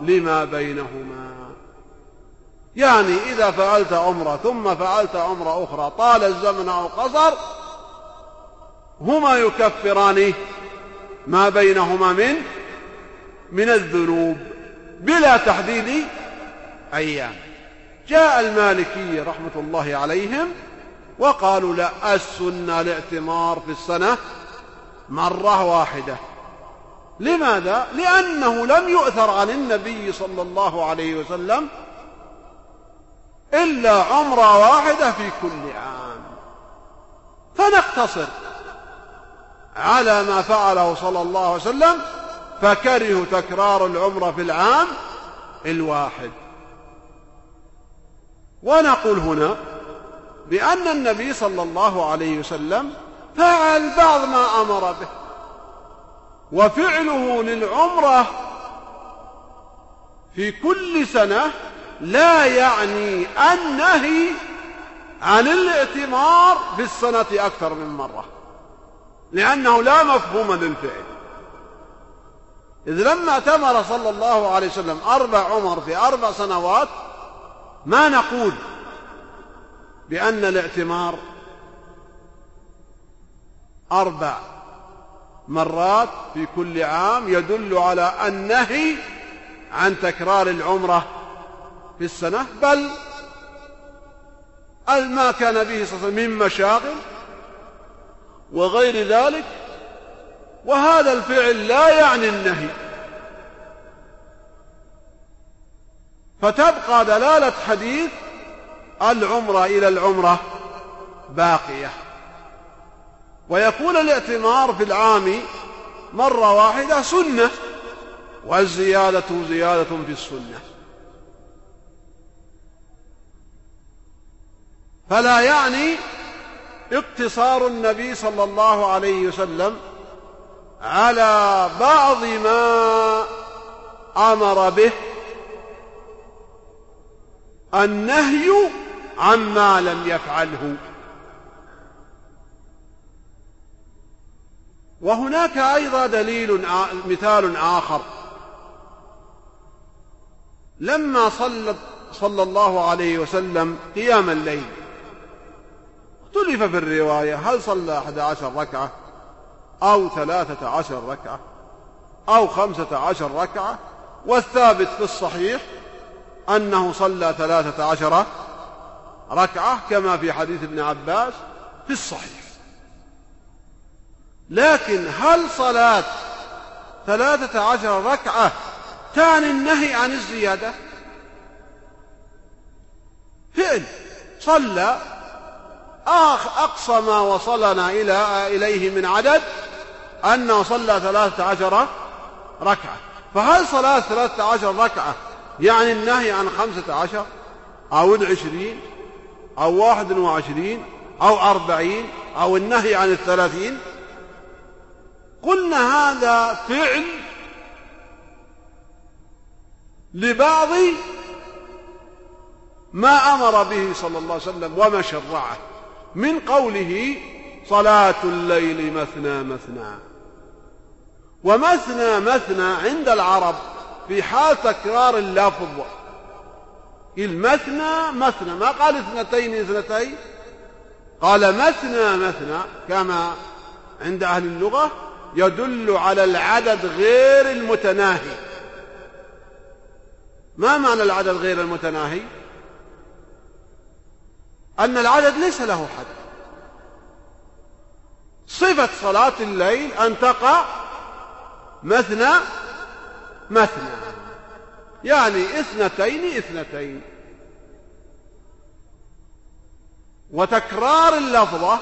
لما بينهما. يعني إذا فعلت عمرة ثم فعلت عمرة أخرى طال الزمن أو قصر هما يكفران ما بينهما من من الذنوب بلا تحديد أيام. جاء المالكية رحمة الله عليهم وقالوا لا السنة الاعتمار في السنة مرة واحدة. لماذا؟ لأنه لم يؤثر عن النبي صلى الله عليه وسلم إلا عمرة واحدة في كل عام. فنقتصر. على ما فعله صلى الله عليه وسلم فكرهوا تكرار العمرة في العام الواحد. ونقول هنا بأن النبي صلى الله عليه وسلم فعل بعض ما أمر به وفعله للعمرة في كل سنة لا يعني النهي عن الاعتمار في السنة أكثر من مرة. لأنه لا مفهوم للفعل. إذ لما اعتمر صلى الله عليه وسلم أربع عمر في أربع سنوات ما نقول بأن الاعتمار أربع مرات في كل عام يدل على النهي عن تكرار العمرة في السنة بل ما كان به صلى الله عليه وسلم من مشاغل وغير ذلك وهذا الفعل لا يعني النهي. فتبقى دلالة حديث العمرة إلى العمرة باقية. ويكون الاعتمار في العام مرة واحدة سنة والزيادة زيادة في السنة. فلا يعني اقتصار النبي صلى الله عليه وسلم على بعض ما أمر به النهي عما لم يفعله. وهناك أيضا دليل مثال آخر. لما صلى صلى الله عليه وسلم قيام الليل اختلف في الرواية. هل صلى أحد عشر ركعة أو ثلاثة عشر ركعة أو خمسة عشر ركعة؟ والثابت في الصحيح أنه صلى ثلاثة عشر ركعة كما في حديث ابن عباس في الصحيح. لكن هل صلاة ثلاثة عشر ركعة تعني النهي عن الزيادة؟ فعل. صلى أقصى ما وصلنا إلى إليه من عدد أنه صلى ثلاثة عشر ركعة. فهل صلاة ثلاثة عشر ركعة يعني النهي عن خمسة عشر أو العشرين أو واحد وعشرين أو أربعين أو النهي عن الثلاثين؟ قلنا هذا فعل لبعض ما أمر به صلى الله عليه وسلم وما شرعه. من قوله صلاة الليل مثنى مثنى. ومثنى مثنى عند العرب في حال تكرار اللفظ. المثنى مثنى ما قال اثنتين اثنتين؟ قال مثنى مثنى كما عند أهل اللغة يدل على العدد غير المتناهي. ما معنى العدد غير المتناهي؟ أن العدد ليس له حد. صفة صلاة الليل أن تقع مثنى مثنى. يعني اثنتين اثنتين. وتكرار اللفظة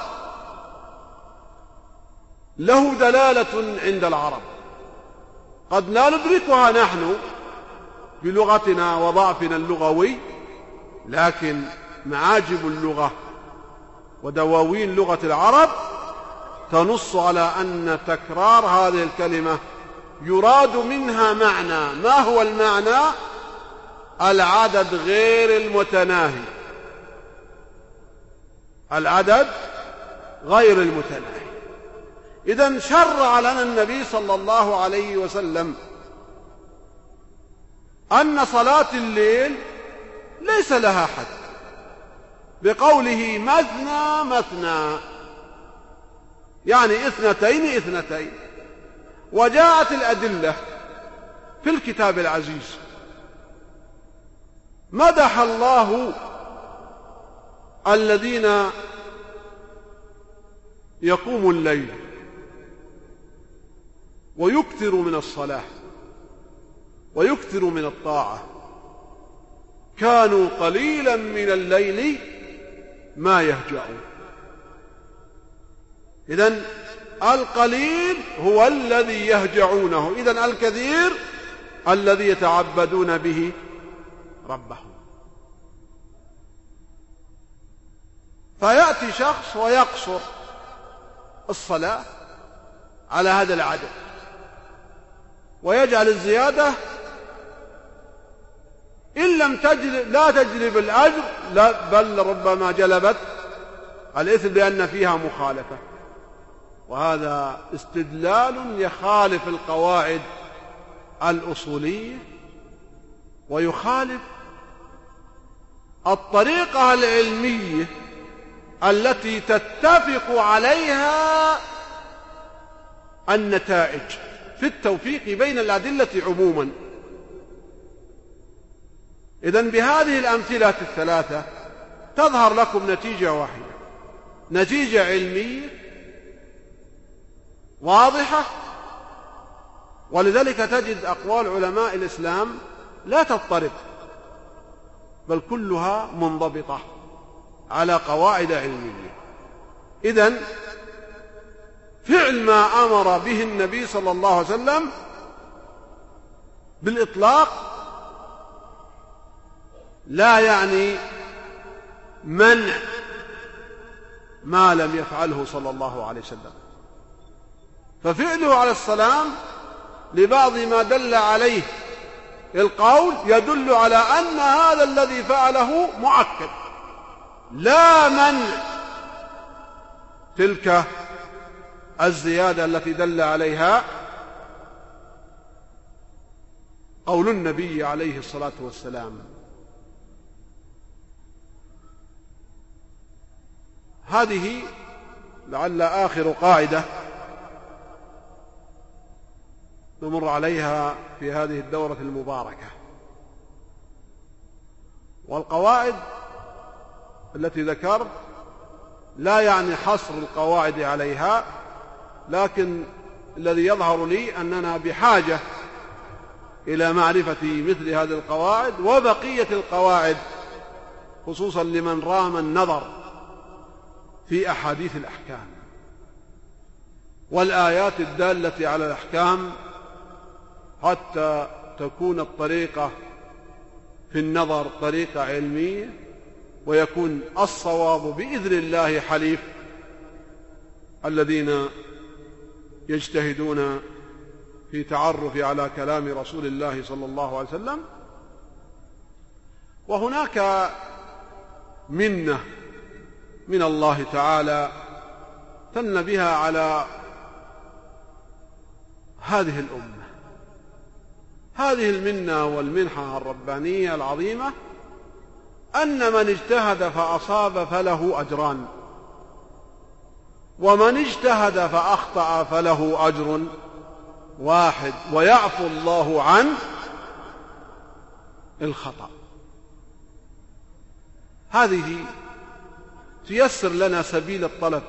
له دلالة عند العرب. قد لا ندركها نحن بلغتنا وضعفنا اللغوي لكن معاجب اللغة ودواوين لغة العرب تنص على أن تكرار هذه الكلمة يراد منها معنى. ما هو المعنى؟ العدد غير المتناهي. العدد غير المتناهي. إذا شرع لنا النبي صلى الله عليه وسلم أن صلاة الليل ليس لها حد. بقوله مثنى مثنى. يعني اثنتين اثنتين. وجاءت الأدلة في الكتاب العزيز. مدح الله الذين يقوموا الليل ويكثر من الصلاة ويكثر من الطاعة. كانوا قليلا من الليل ما يهجعون. إذن القليل هو الذي يهجعونه. إذن الكثير الذي يتعبدون به ربهم. فيأتي شخص ويقصر الصلاة على هذا العدد. ويجعل الزيادة إن لم تجلب لا تجلب الأجر لا بل ربما جلبت. الإثم لأن فيها مخالفة. وهذا استدلال يخالف القواعد الأصولية ويخالف الطريقة العلمية التي تتفق عليها النتائج. في التوفيق بين الأدلة عموما. إذا بهذه الأمثلة الثلاثة تظهر لكم نتيجة واحدة. نتيجة علمية واضحة ولذلك تجد أقوال علماء الإسلام لا تضطرب بل كلها منضبطة على قواعد علمية. إذن فعل ما أمر به النبي صلى الله عليه وسلم بالإطلاق لا يعني منع ما لم يفعله صلى الله عليه وسلم. ففعله عليه السلام لبعض ما دل عليه القول يدل على أن هذا الذي فعله مؤكد. لا منع تلك الزيادة التي دل عليها قول النبي عليه الصلاة والسلام. هذه لعل آخر قاعدة نمر عليها في هذه الدورة المباركة. والقواعد التي ذكرت لا يعني حصر القواعد عليها لكن الذي يظهر لي أننا بحاجة إلى معرفة مثل هذه القواعد وبقية القواعد خصوصا لمن رام النظر. في أحاديث الأحكام. والآيات الدالة على الأحكام حتى تكون الطريقة في النظر طريقة علمية ويكون الصواب بإذن الله حليف الذين يجتهدون في تعرف على كلام رسول الله صلى الله عليه وسلم. وهناك منة من الله تعالى تن بها على هذه الأمة. هذه المنة والمنحة الربانية العظيمة أن من اجتهد فأصاب فله أجران ومن اجتهد فأخطأ فله أجر واحد ويعفو الله عنه الخطأ. هذه تيسر لنا سبيل الطلب.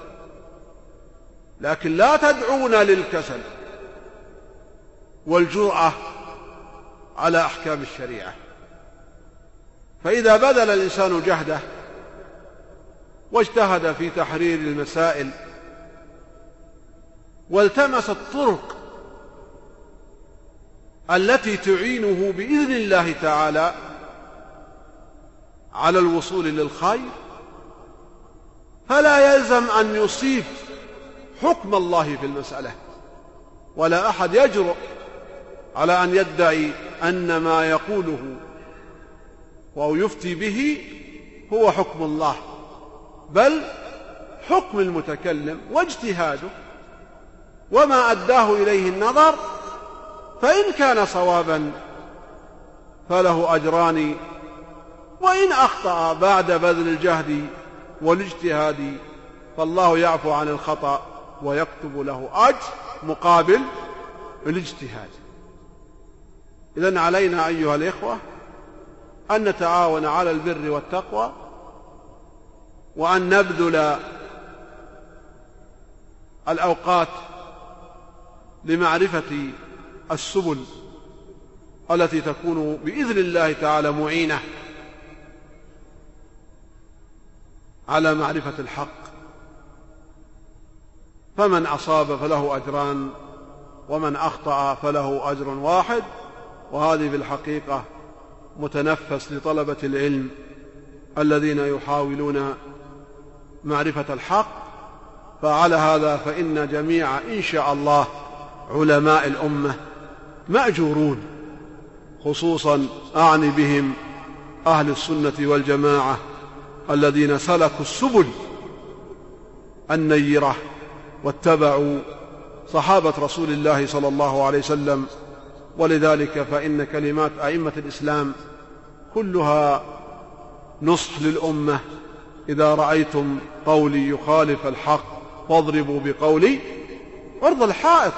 لكن لا تدعونا للكسل والجرأة على أحكام الشريعة. فإذا بذل الإنسان جهده واجتهد في تحرير المسائل والتمس الطرق التي تعينه بإذن الله تعالى على الوصول للخير فلا يلزم أن يصيب حكم الله في المسألة. ولا أحد يجرؤ على أن يدعي أن ما يقوله أو يفتي به هو حكم الله. بل حكم المتكلم واجتهاده وما أداه إليه النظر فإن كان صوابا فله أجران وإن أخطأ بعد بذل الجهد والاجتهاد فالله يعفو عن الخطأ ويكتب له أجر مقابل الاجتهاد. إذن علينا أيها الإخوة أن نتعاون على البر والتقوى وأن نبذل الأوقات لمعرفة السبل التي تكون بإذن الله تعالى معينة. على معرفة الحق. فمن أصاب فله أجران ومن أخطأ فله أجر واحد. وهذه في الحقيقة متنفس لطلبة العلم الذين يحاولون معرفة الحق. فعلى هذا فإن جميع إن شاء الله علماء الأمة مأجورون خصوصا أعني بهم أهل السنة والجماعة الذين سلكوا السبل النيرة واتبعوا صحابة رسول الله صلى الله عليه وسلم. ولذلك فإن كلمات أئمة الإسلام كلها نصح للأمة. إذا رأيتم قولي يخالف الحق فاضربوا بقولي عرض الحائط.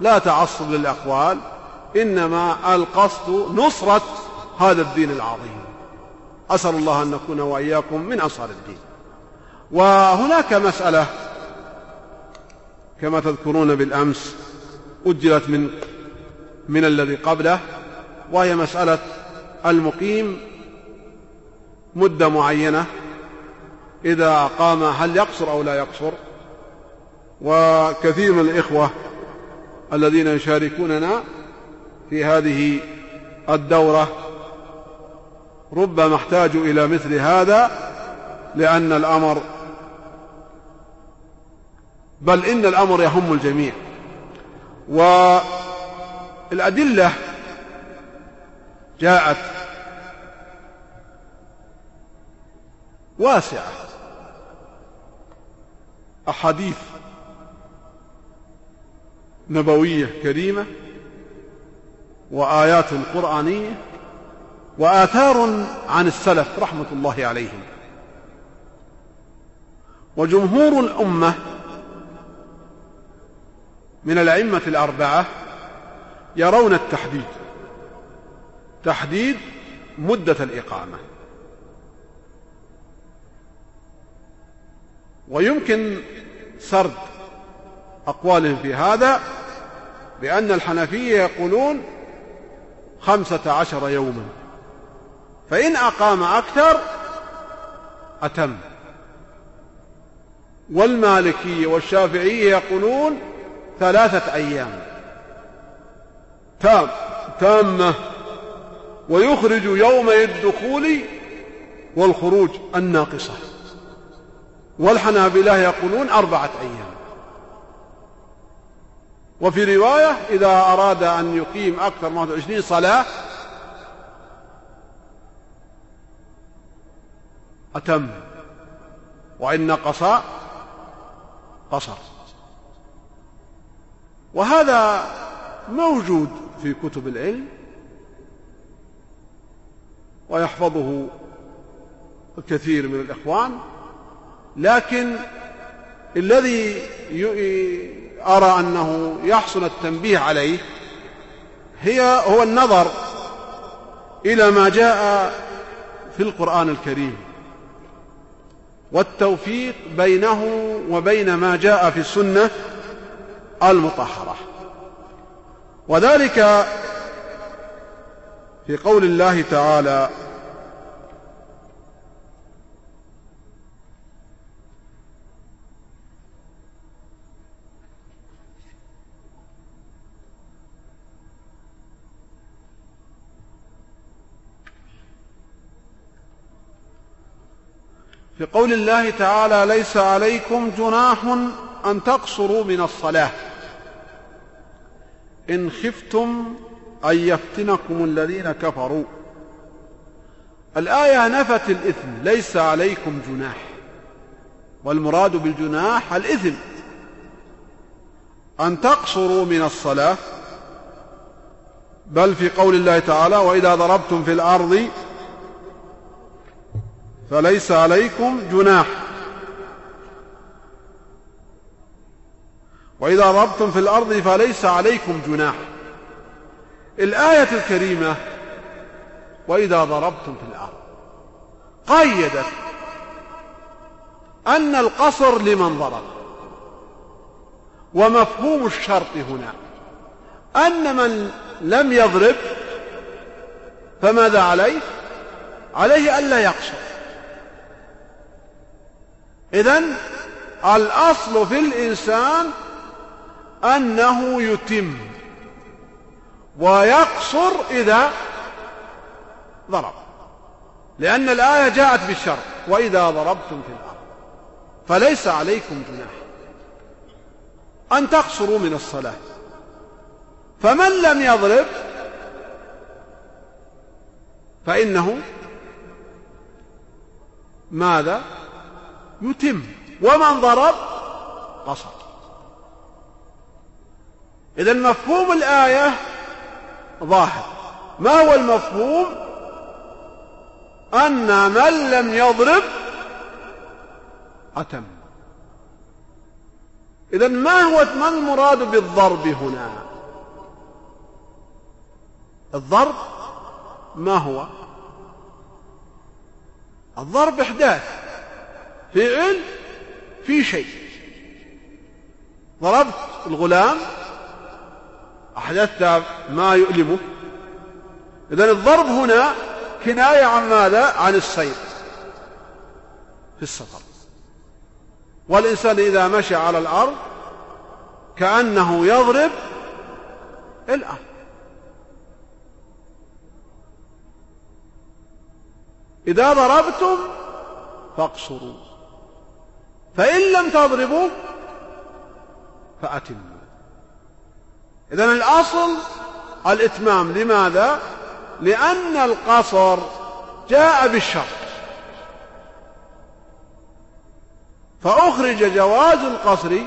لا تعصب للأقوال إنما القصد نصرة هذا الدين العظيم. أسأل الله أن نكون وإياكم من أنصار الدين. وهناك مسألة كما تذكرون بالأمس أجلت من من الذي قبله وهي مسألة المقيم مدة معينة. إذا أقام هل يقصر أو لا يقصر؟ وكثير من الإخوة الذين يشاركوننا في هذه الدورة ربما احتاجوا إلى مثل هذا لأن الأمر بل إن الأمر يهم الجميع. والأدلة جاءت واسعة. أحاديث نبوية كريمة وآيات قرآنية وآثار عن السلف رحمة الله عليهم. وجمهور الأمة من الأئمة الأربعة يرون التحديد. تحديد مدة الإقامة. ويمكن سرد أقوالهم في هذا بأن الحنفية يقولون خمسة عشر يوما. فإن أقام أكثر أتم. والمالكية والشافعية يقولون ثلاثة أيام. تام تامة. ويخرج يوم الدخول والخروج الناقصة. والحنابلة يقولون أربعة أيام. وفي رواية إذا أراد أن يقيم أكثر من 21 صلاة أتم. وإن نقص قصر. وهذا موجود في كتب العلم ويحفظه الكثير من الإخوان لكن الذي أرى أنه يحسن التنبيه عليه هي هو النظر إلى ما جاء في القرآن الكريم. والتوفيق بينه وبين ما جاء في السنة المطهرة. وذلك في قول الله تعالى في قول الله تعالى ليس عليكم جناح أن تقصروا من الصلاة. إن خفتم أن يفتنكم الذين كفروا. الآية نفت الإثم ليس عليكم جناح. والمراد بالجناح الإثم. أن تقصروا من الصلاة. بل في قول الله تعالى وإذا ضربتم في الأرض فليس عليكم جناح. وإذا ضربتم في الأرض فليس عليكم جناح. الآية الكريمة وإذا ضربتم في الأرض قيدت أن القصر لمن ضرب. ومفهوم الشرط هنا أن من لم يضرب فماذا عليه؟ عليه ألا يقصر. إذن الأصل في الإنسان أنه يتم ويقصر إذا ضرب لأن الآية جاءت بالشرط وإذا ضربتم في الأرض فليس عليكم جناح أن تقصروا من الصلاة. فمن لم يضرب فإنه ماذا؟ يتم. ومن ضرب قصر إذا مفهوم الآية ظاهر. ما هو المفهوم؟ أن من لم يضرب أتم. إذا ما هو ما المراد بالضرب هنا؟ الضرب ما هو؟ الضرب إحداث. فعل في شيء. ضربت الغلام أحدثت ما يؤلمه. إذن الضرب هنا كناية عن ماذا؟ عن السير في السفر. والإنسان إذا مشى على الأرض كأنه يضرب الأرض. إذا ضربتم فاقصروا. فإن لم تضربوا فأتموا. إذن الأصل الإتمام. لماذا؟ لأن القصر جاء بالشرط. فأخرج جواز القصر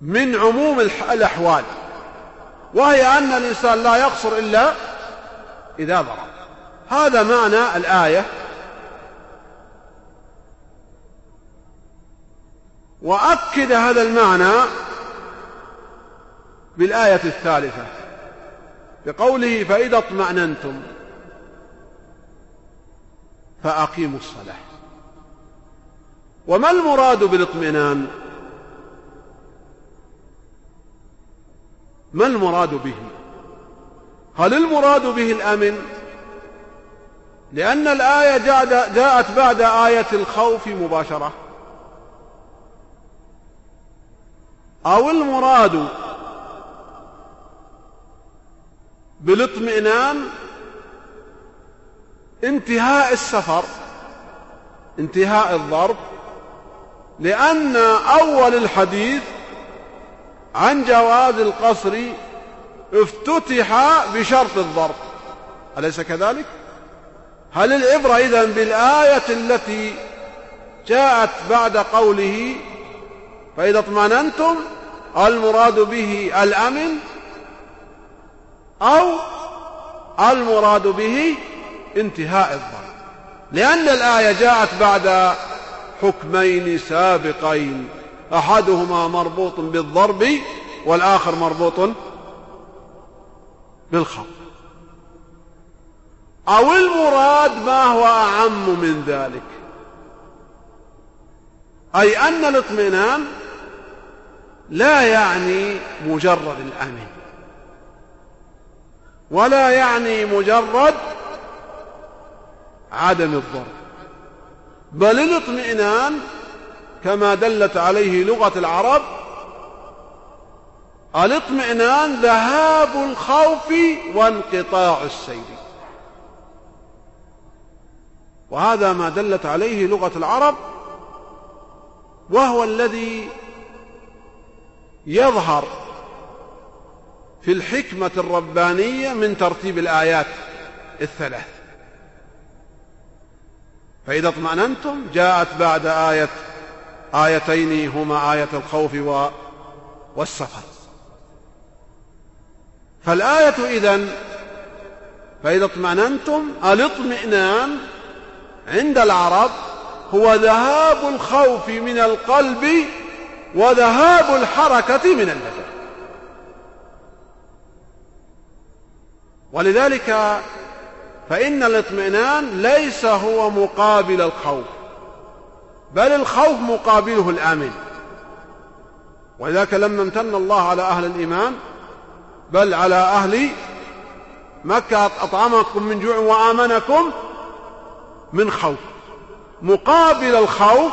من عموم الأحوال. وهي أن الإنسان لا يقصر إلا إذا ضرب. هذا معنى الآية وأكد هذا المعنى بالآية الثالثة بقوله فإذا اطمأننتم فأقيموا الصلاة. وما المراد بالاطمئنان؟ ما المراد به؟ هل المراد به الأمن؟ لأن الآية جاءت بعد آية الخوف مباشرة. أو المراد بالاطمئنان انتهاء السفر انتهاء الضرب لأن أول الحديث عن جواز القصر افتتح بشرط الضرب أليس كذلك؟ هل العبرة إذن بالآية التي جاءت بعد قوله فإذا اطمأننتم المراد به الأمن أو المراد به انتهاء الضرب لأن الآية جاءت بعد حكمين سابقين. أحدهما مربوط بالضرب والآخر مربوط بالخوف أو المراد ما هو أعم من ذلك. أي أن الاطمئنان لا يعني مجرد الأمن ولا يعني مجرد عدم الضر بل الاطمئنان كما دلت عليه لغة العرب الاطمئنان ذهاب الخوف وانقطاع السير. وهذا ما دلت عليه لغة العرب وهو الذي يظهر في الحكمة الربانية من ترتيب الآيات الثلاث. فإذا اطمأننتم جاءت بعد آية آيتين هما آية الخوف والسفر. فالآية إذن فإذا اطمأننتم الاطمئنان عند العرب هو ذهاب الخوف من القلب وذهاب الحركة من البدن ولذلك فإن الاطمئنان ليس هو مقابل الخوف بل الخوف مقابله الآمن. ولذلك لما امتن الله على أهل الإيمان بل على أهل مكة أطعمكم من جوع وآمنكم من خوف. مقابل الخوف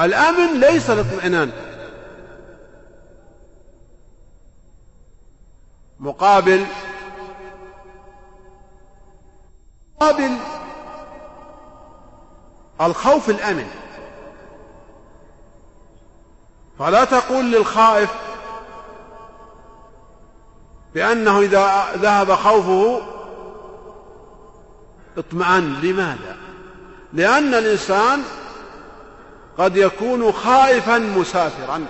الأمن ليس الاطمئنان. مقابل مقابل الخوف الأمن. فلا تقول للخائف بأنه إذا ذهب خوفه اطمأن لماذا؟ لأن الإنسان قد يكون خائفا مسافرا.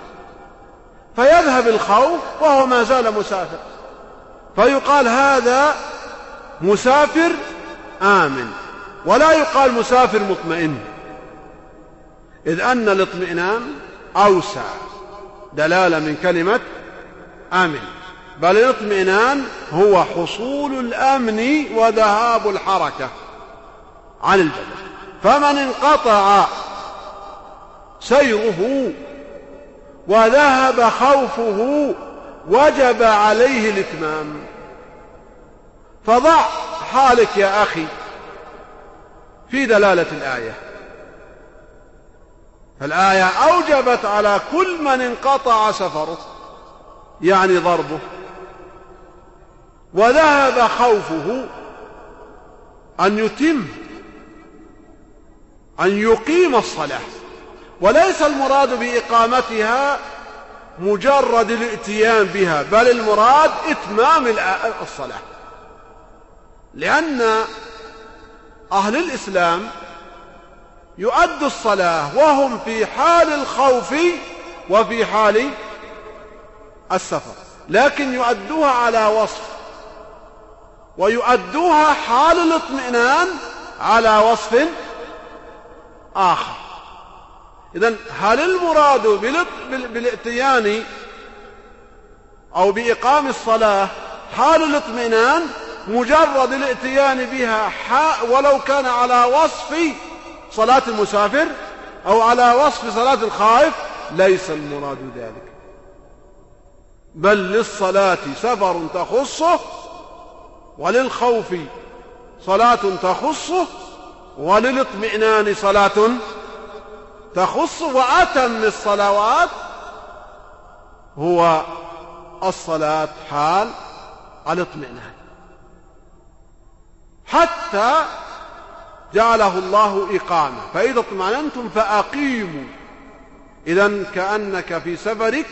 فيذهب الخوف وهو ما زال مسافر. فيقال هذا مسافر آمن ولا يقال مسافر مطمئن. إذ أن الاطمئنان أوسع دلالة من كلمة آمن. بل الاطمئنان هو حصول الأمن وذهاب الحركة عن البدن فمن انقطع سيره وذهب خوفه وجب عليه الإتمام. فضع حالك يا أخي في دلالة الآية. فالايه أوجبت على كل من انقطع سفره يعني ضربه. وذهب خوفه أن يتم أن يقيم الصلاة. وليس المراد بإقامتها مجرد الائتيان بها بل المراد إتمام الصلاة. لأن أهل الإسلام يؤدوا الصلاة وهم في حال الخوف وفي حال السفر لكن يؤدوها على وصف ويؤدوها حال الاطمئنان على وصف آخر. إذا هل المراد بالاتيان أو بإقام الصلاة حال الاطمئنان مجرد الاتيان بها ولو كان على وصف صلاة المسافر أو على وصف صلاة الخائف؟ ليس المراد ذلك. بل للصلاة سفر تخصه وللخوف صلاة تخصه وللإطمئنان صلاة تخص وأتم الصلوات هو الصلاة حال الاطمئنان. حتى جعله الله إقامة. فإذا اطمأننتم فأقيموا. إذا كأنك في سفرك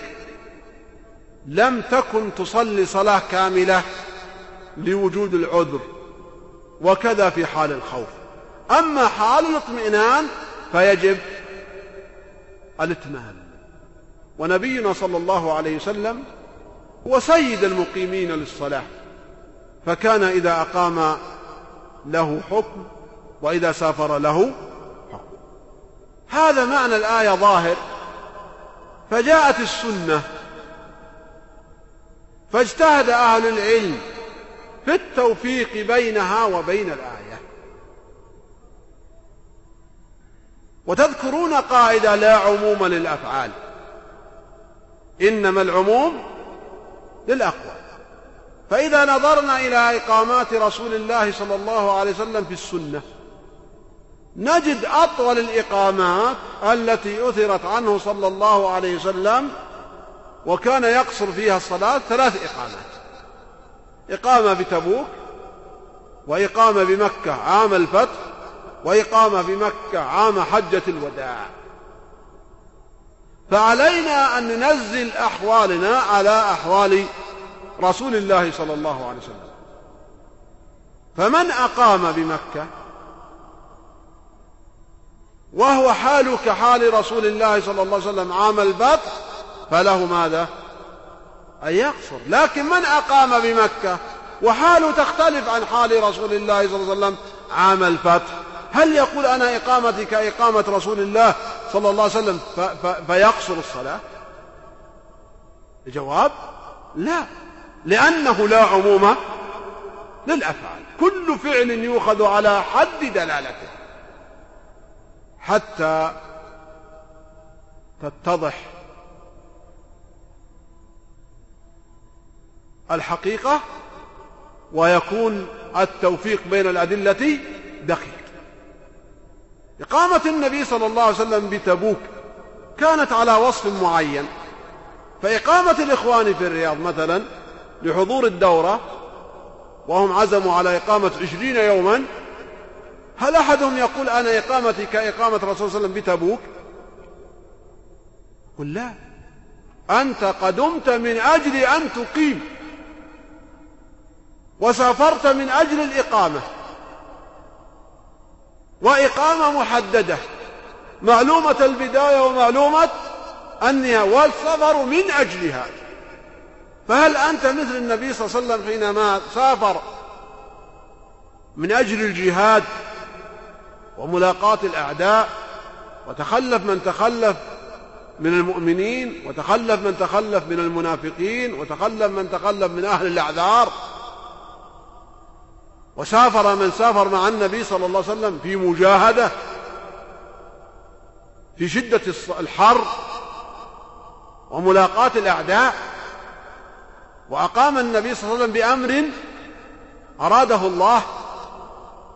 لم تكن تصلي صلاة كاملة لوجود العذر. وكذا في حال الخوف. أما حال الاطمئنان فيجب الإتمام. ونبينا صلى الله عليه وسلم هو سيد المقيمين للصلاة فكان إذا أقام له حكم وإذا سافر له حكم. هذا معنى الآية ظاهر. فجاءت السنة فاجتهد أهل العلم في التوفيق بينها وبين الآية. وتذكرون قاعدة لا عموم للأفعال. إنما العموم للأقوال فإذا نظرنا إلى إقامات رسول الله صلى الله عليه وسلم في السنة نجد أطول الإقامات التي أثرت عنه صلى الله عليه وسلم وكان يقصر فيها الصلاة ثلاث إقامات. إقامة بتبوك وإقامة بمكة عام الفتح وإقامة بمكة عام حجة الوداع. فعلينا أن ننزل أحوالنا على أحوال رسول الله صلى الله عليه وسلم. فمن أقام بمكة؟ وهو حال كحال رسول الله صلى الله عليه وسلم عام الفتح فله ماذا؟ أن يقصر. لكن من أقام بمكة؟ وحاله تختلف عن حال رسول الله صلى الله عليه وسلم عام الفتح هل يقول أنا إقامتي كإقامة رسول الله صلى الله عليه وسلم فيقصر الصلاة؟ الجواب لا لأنه لا عموم للأفعال. كل فعل يؤخذ على حد دلالته حتى تتضح الحقيقة ويكون التوفيق بين الأدلة دقيق. إقامة النبي صلى الله عليه وسلم بتبوك كانت على وصف معين. فإقامة الإخوان في الرياض مثلا لحضور الدورة وهم عزموا على إقامة عشرين يوما هل أحدهم يقول أنا إقامتي كإقامة الرسول صلى الله عليه وسلم بتبوك؟ قل لا. أنت قدمت من أجل أن تقيم وسافرت من أجل الإقامة. وإقامة محددة. معلومة البداية ومعلومة النهاية والسفر من أجلها. فهل أنت مثل النبي صلى الله عليه وسلم حينما سافر من أجل الجهاد وملاقاة الأعداء وتخلف من تخلف من المؤمنين وتخلف من تخلف من المنافقين وتخلف من تخلف من أهل الأعذار؟ وسافر من سافر مع النبي صلى الله عليه وسلم في مجاهدة في شدة الحر وملاقاة الأعداء وأقام النبي صلى الله عليه وسلم بأمر أراده الله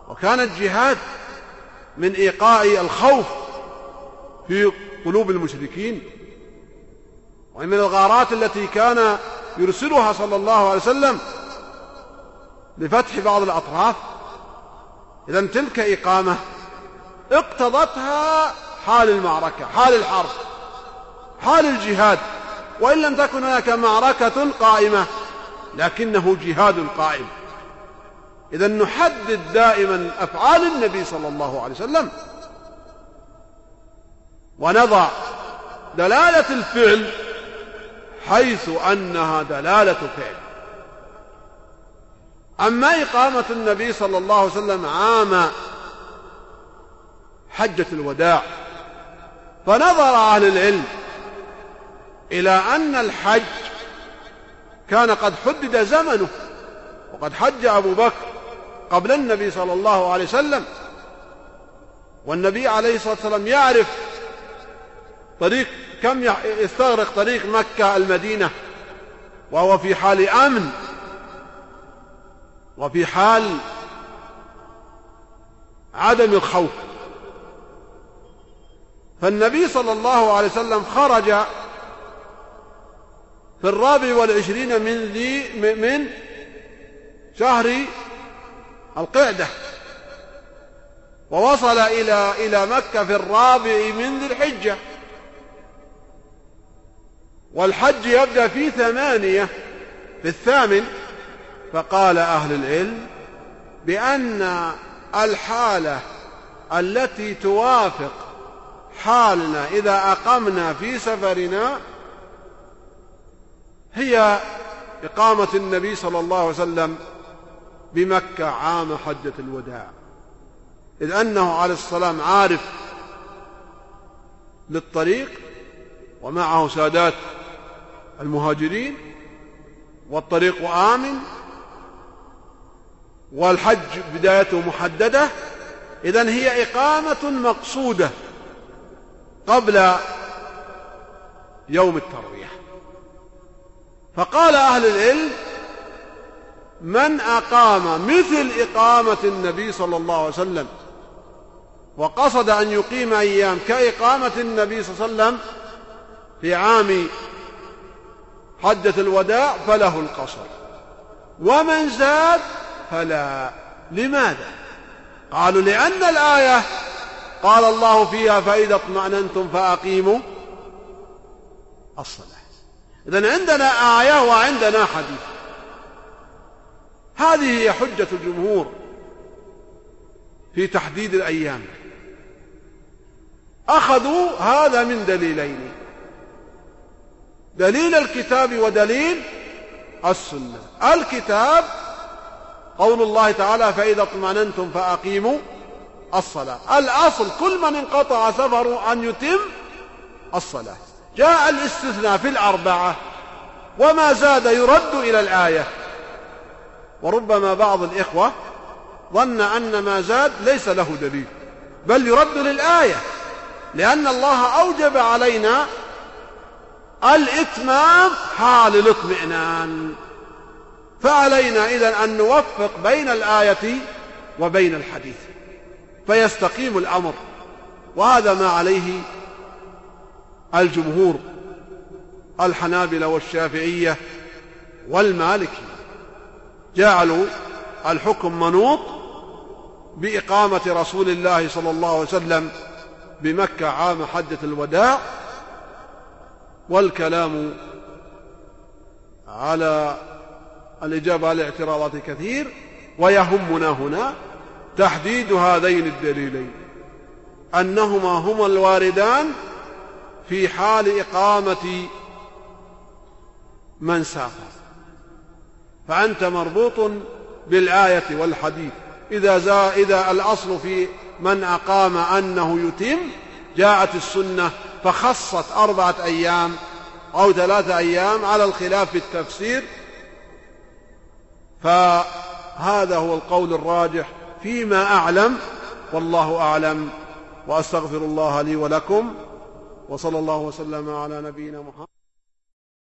وكان الجهاد من إيقاع الخوف في قلوب المشركين ومن الغارات التي كان يرسلها صلى الله عليه وسلم لفتح بعض الأطراف. إذا تلك إقامة اقتضتها حال المعركة حال الحرب حال الجهاد. وإن لم تكن هناك معركة قائمة لكنه جهاد قائم. إذا نحدد دائما أفعال النبي صلى الله عليه وسلم. ونضع دلالة الفعل حيث أنها دلالة فعل. أما إقامة النبي صلى الله عليه وسلم عام حجة الوداع فنظر أهل العلم إلى أن الحج كان قد حدد زمنه وقد حج أبو بكر قبل النبي صلى الله عليه وسلم والنبي عليه الصلاة والسلام يعرف طريق كم يستغرق طريق مكة المدينة وهو في حال أمن. وفي حال عدم الخوف. فالنبي صلى الله عليه وسلم خرج في الرابع والعشرين من ذي من شهر القعدة ووصل إلى إلى مكة في الرابع من ذي الحجة. والحج يبدأ في ثمانية في الثامن فقال أهل العلم بأن الحالة التي توافق حالنا إذا أقمنا في سفرنا هي إقامة النبي صلى الله عليه وسلم بمكة عام حجة الوداع. إذ أنه عليه السلام عارف للطريق ومعه سادات المهاجرين والطريق آمن والحج بدايته محددة إذن هي إقامة مقصودة قبل يوم التروية فقال أهل العلم من أقام مثل إقامة النبي صلى الله عليه وسلم وقصد أن يقيم أيام كإقامة النبي صلى الله عليه وسلم في عام حجة الوداع فله القصر. ومن زاد فلا. لماذا؟ قالوا لأن الآية قال الله فيها فإذا اطمأننتم فأقيموا الصلاة. إذن عندنا آية وعندنا حديث. هذه هي حجة الجمهور في تحديد الأيام. أخذوا هذا من دليلين. دليل الكتاب ودليل السنة. الكتاب قول الله تعالى فإذا اطمأننتم فأقيموا الصلاة. الأصل كل من انقطع سفره أن يتم الصلاة. جاء الاستثناء في الأربعة وما زاد يرد إلى الآية. وربما بعض الإخوة ظن أن ما زاد ليس له دليل بل يرد للآية لأن الله أوجب علينا الإتمام حال الاطمئنان. فعلينا إذن أن نوفق بين الآية وبين الحديث. فيستقيم الأمر وهذا ما عليه الجمهور الحنابلة والشافعية والمالكية. جعلوا الحكم منوط بإقامة رسول الله صلى الله عليه وسلم بمكة عام حجة الوداع والكلام على الإجابة على الاعتراضات كثير ويهمنا هنا تحديد هذين الدليلين. أنهما هما الواردان في حال إقامة من سافر فأنت مربوط بالآية والحديث. إذا, زا إذا الأصل في من أقام أنه يتم جاءت السنة فخصت أربعة أيام أو ثلاثة أيام على الخلاف في التفسير فهذا هو القول الراجح فيما أعلم والله أعلم وأستغفر الله لي ولكم وصلى الله وسلم على نبينا محمد.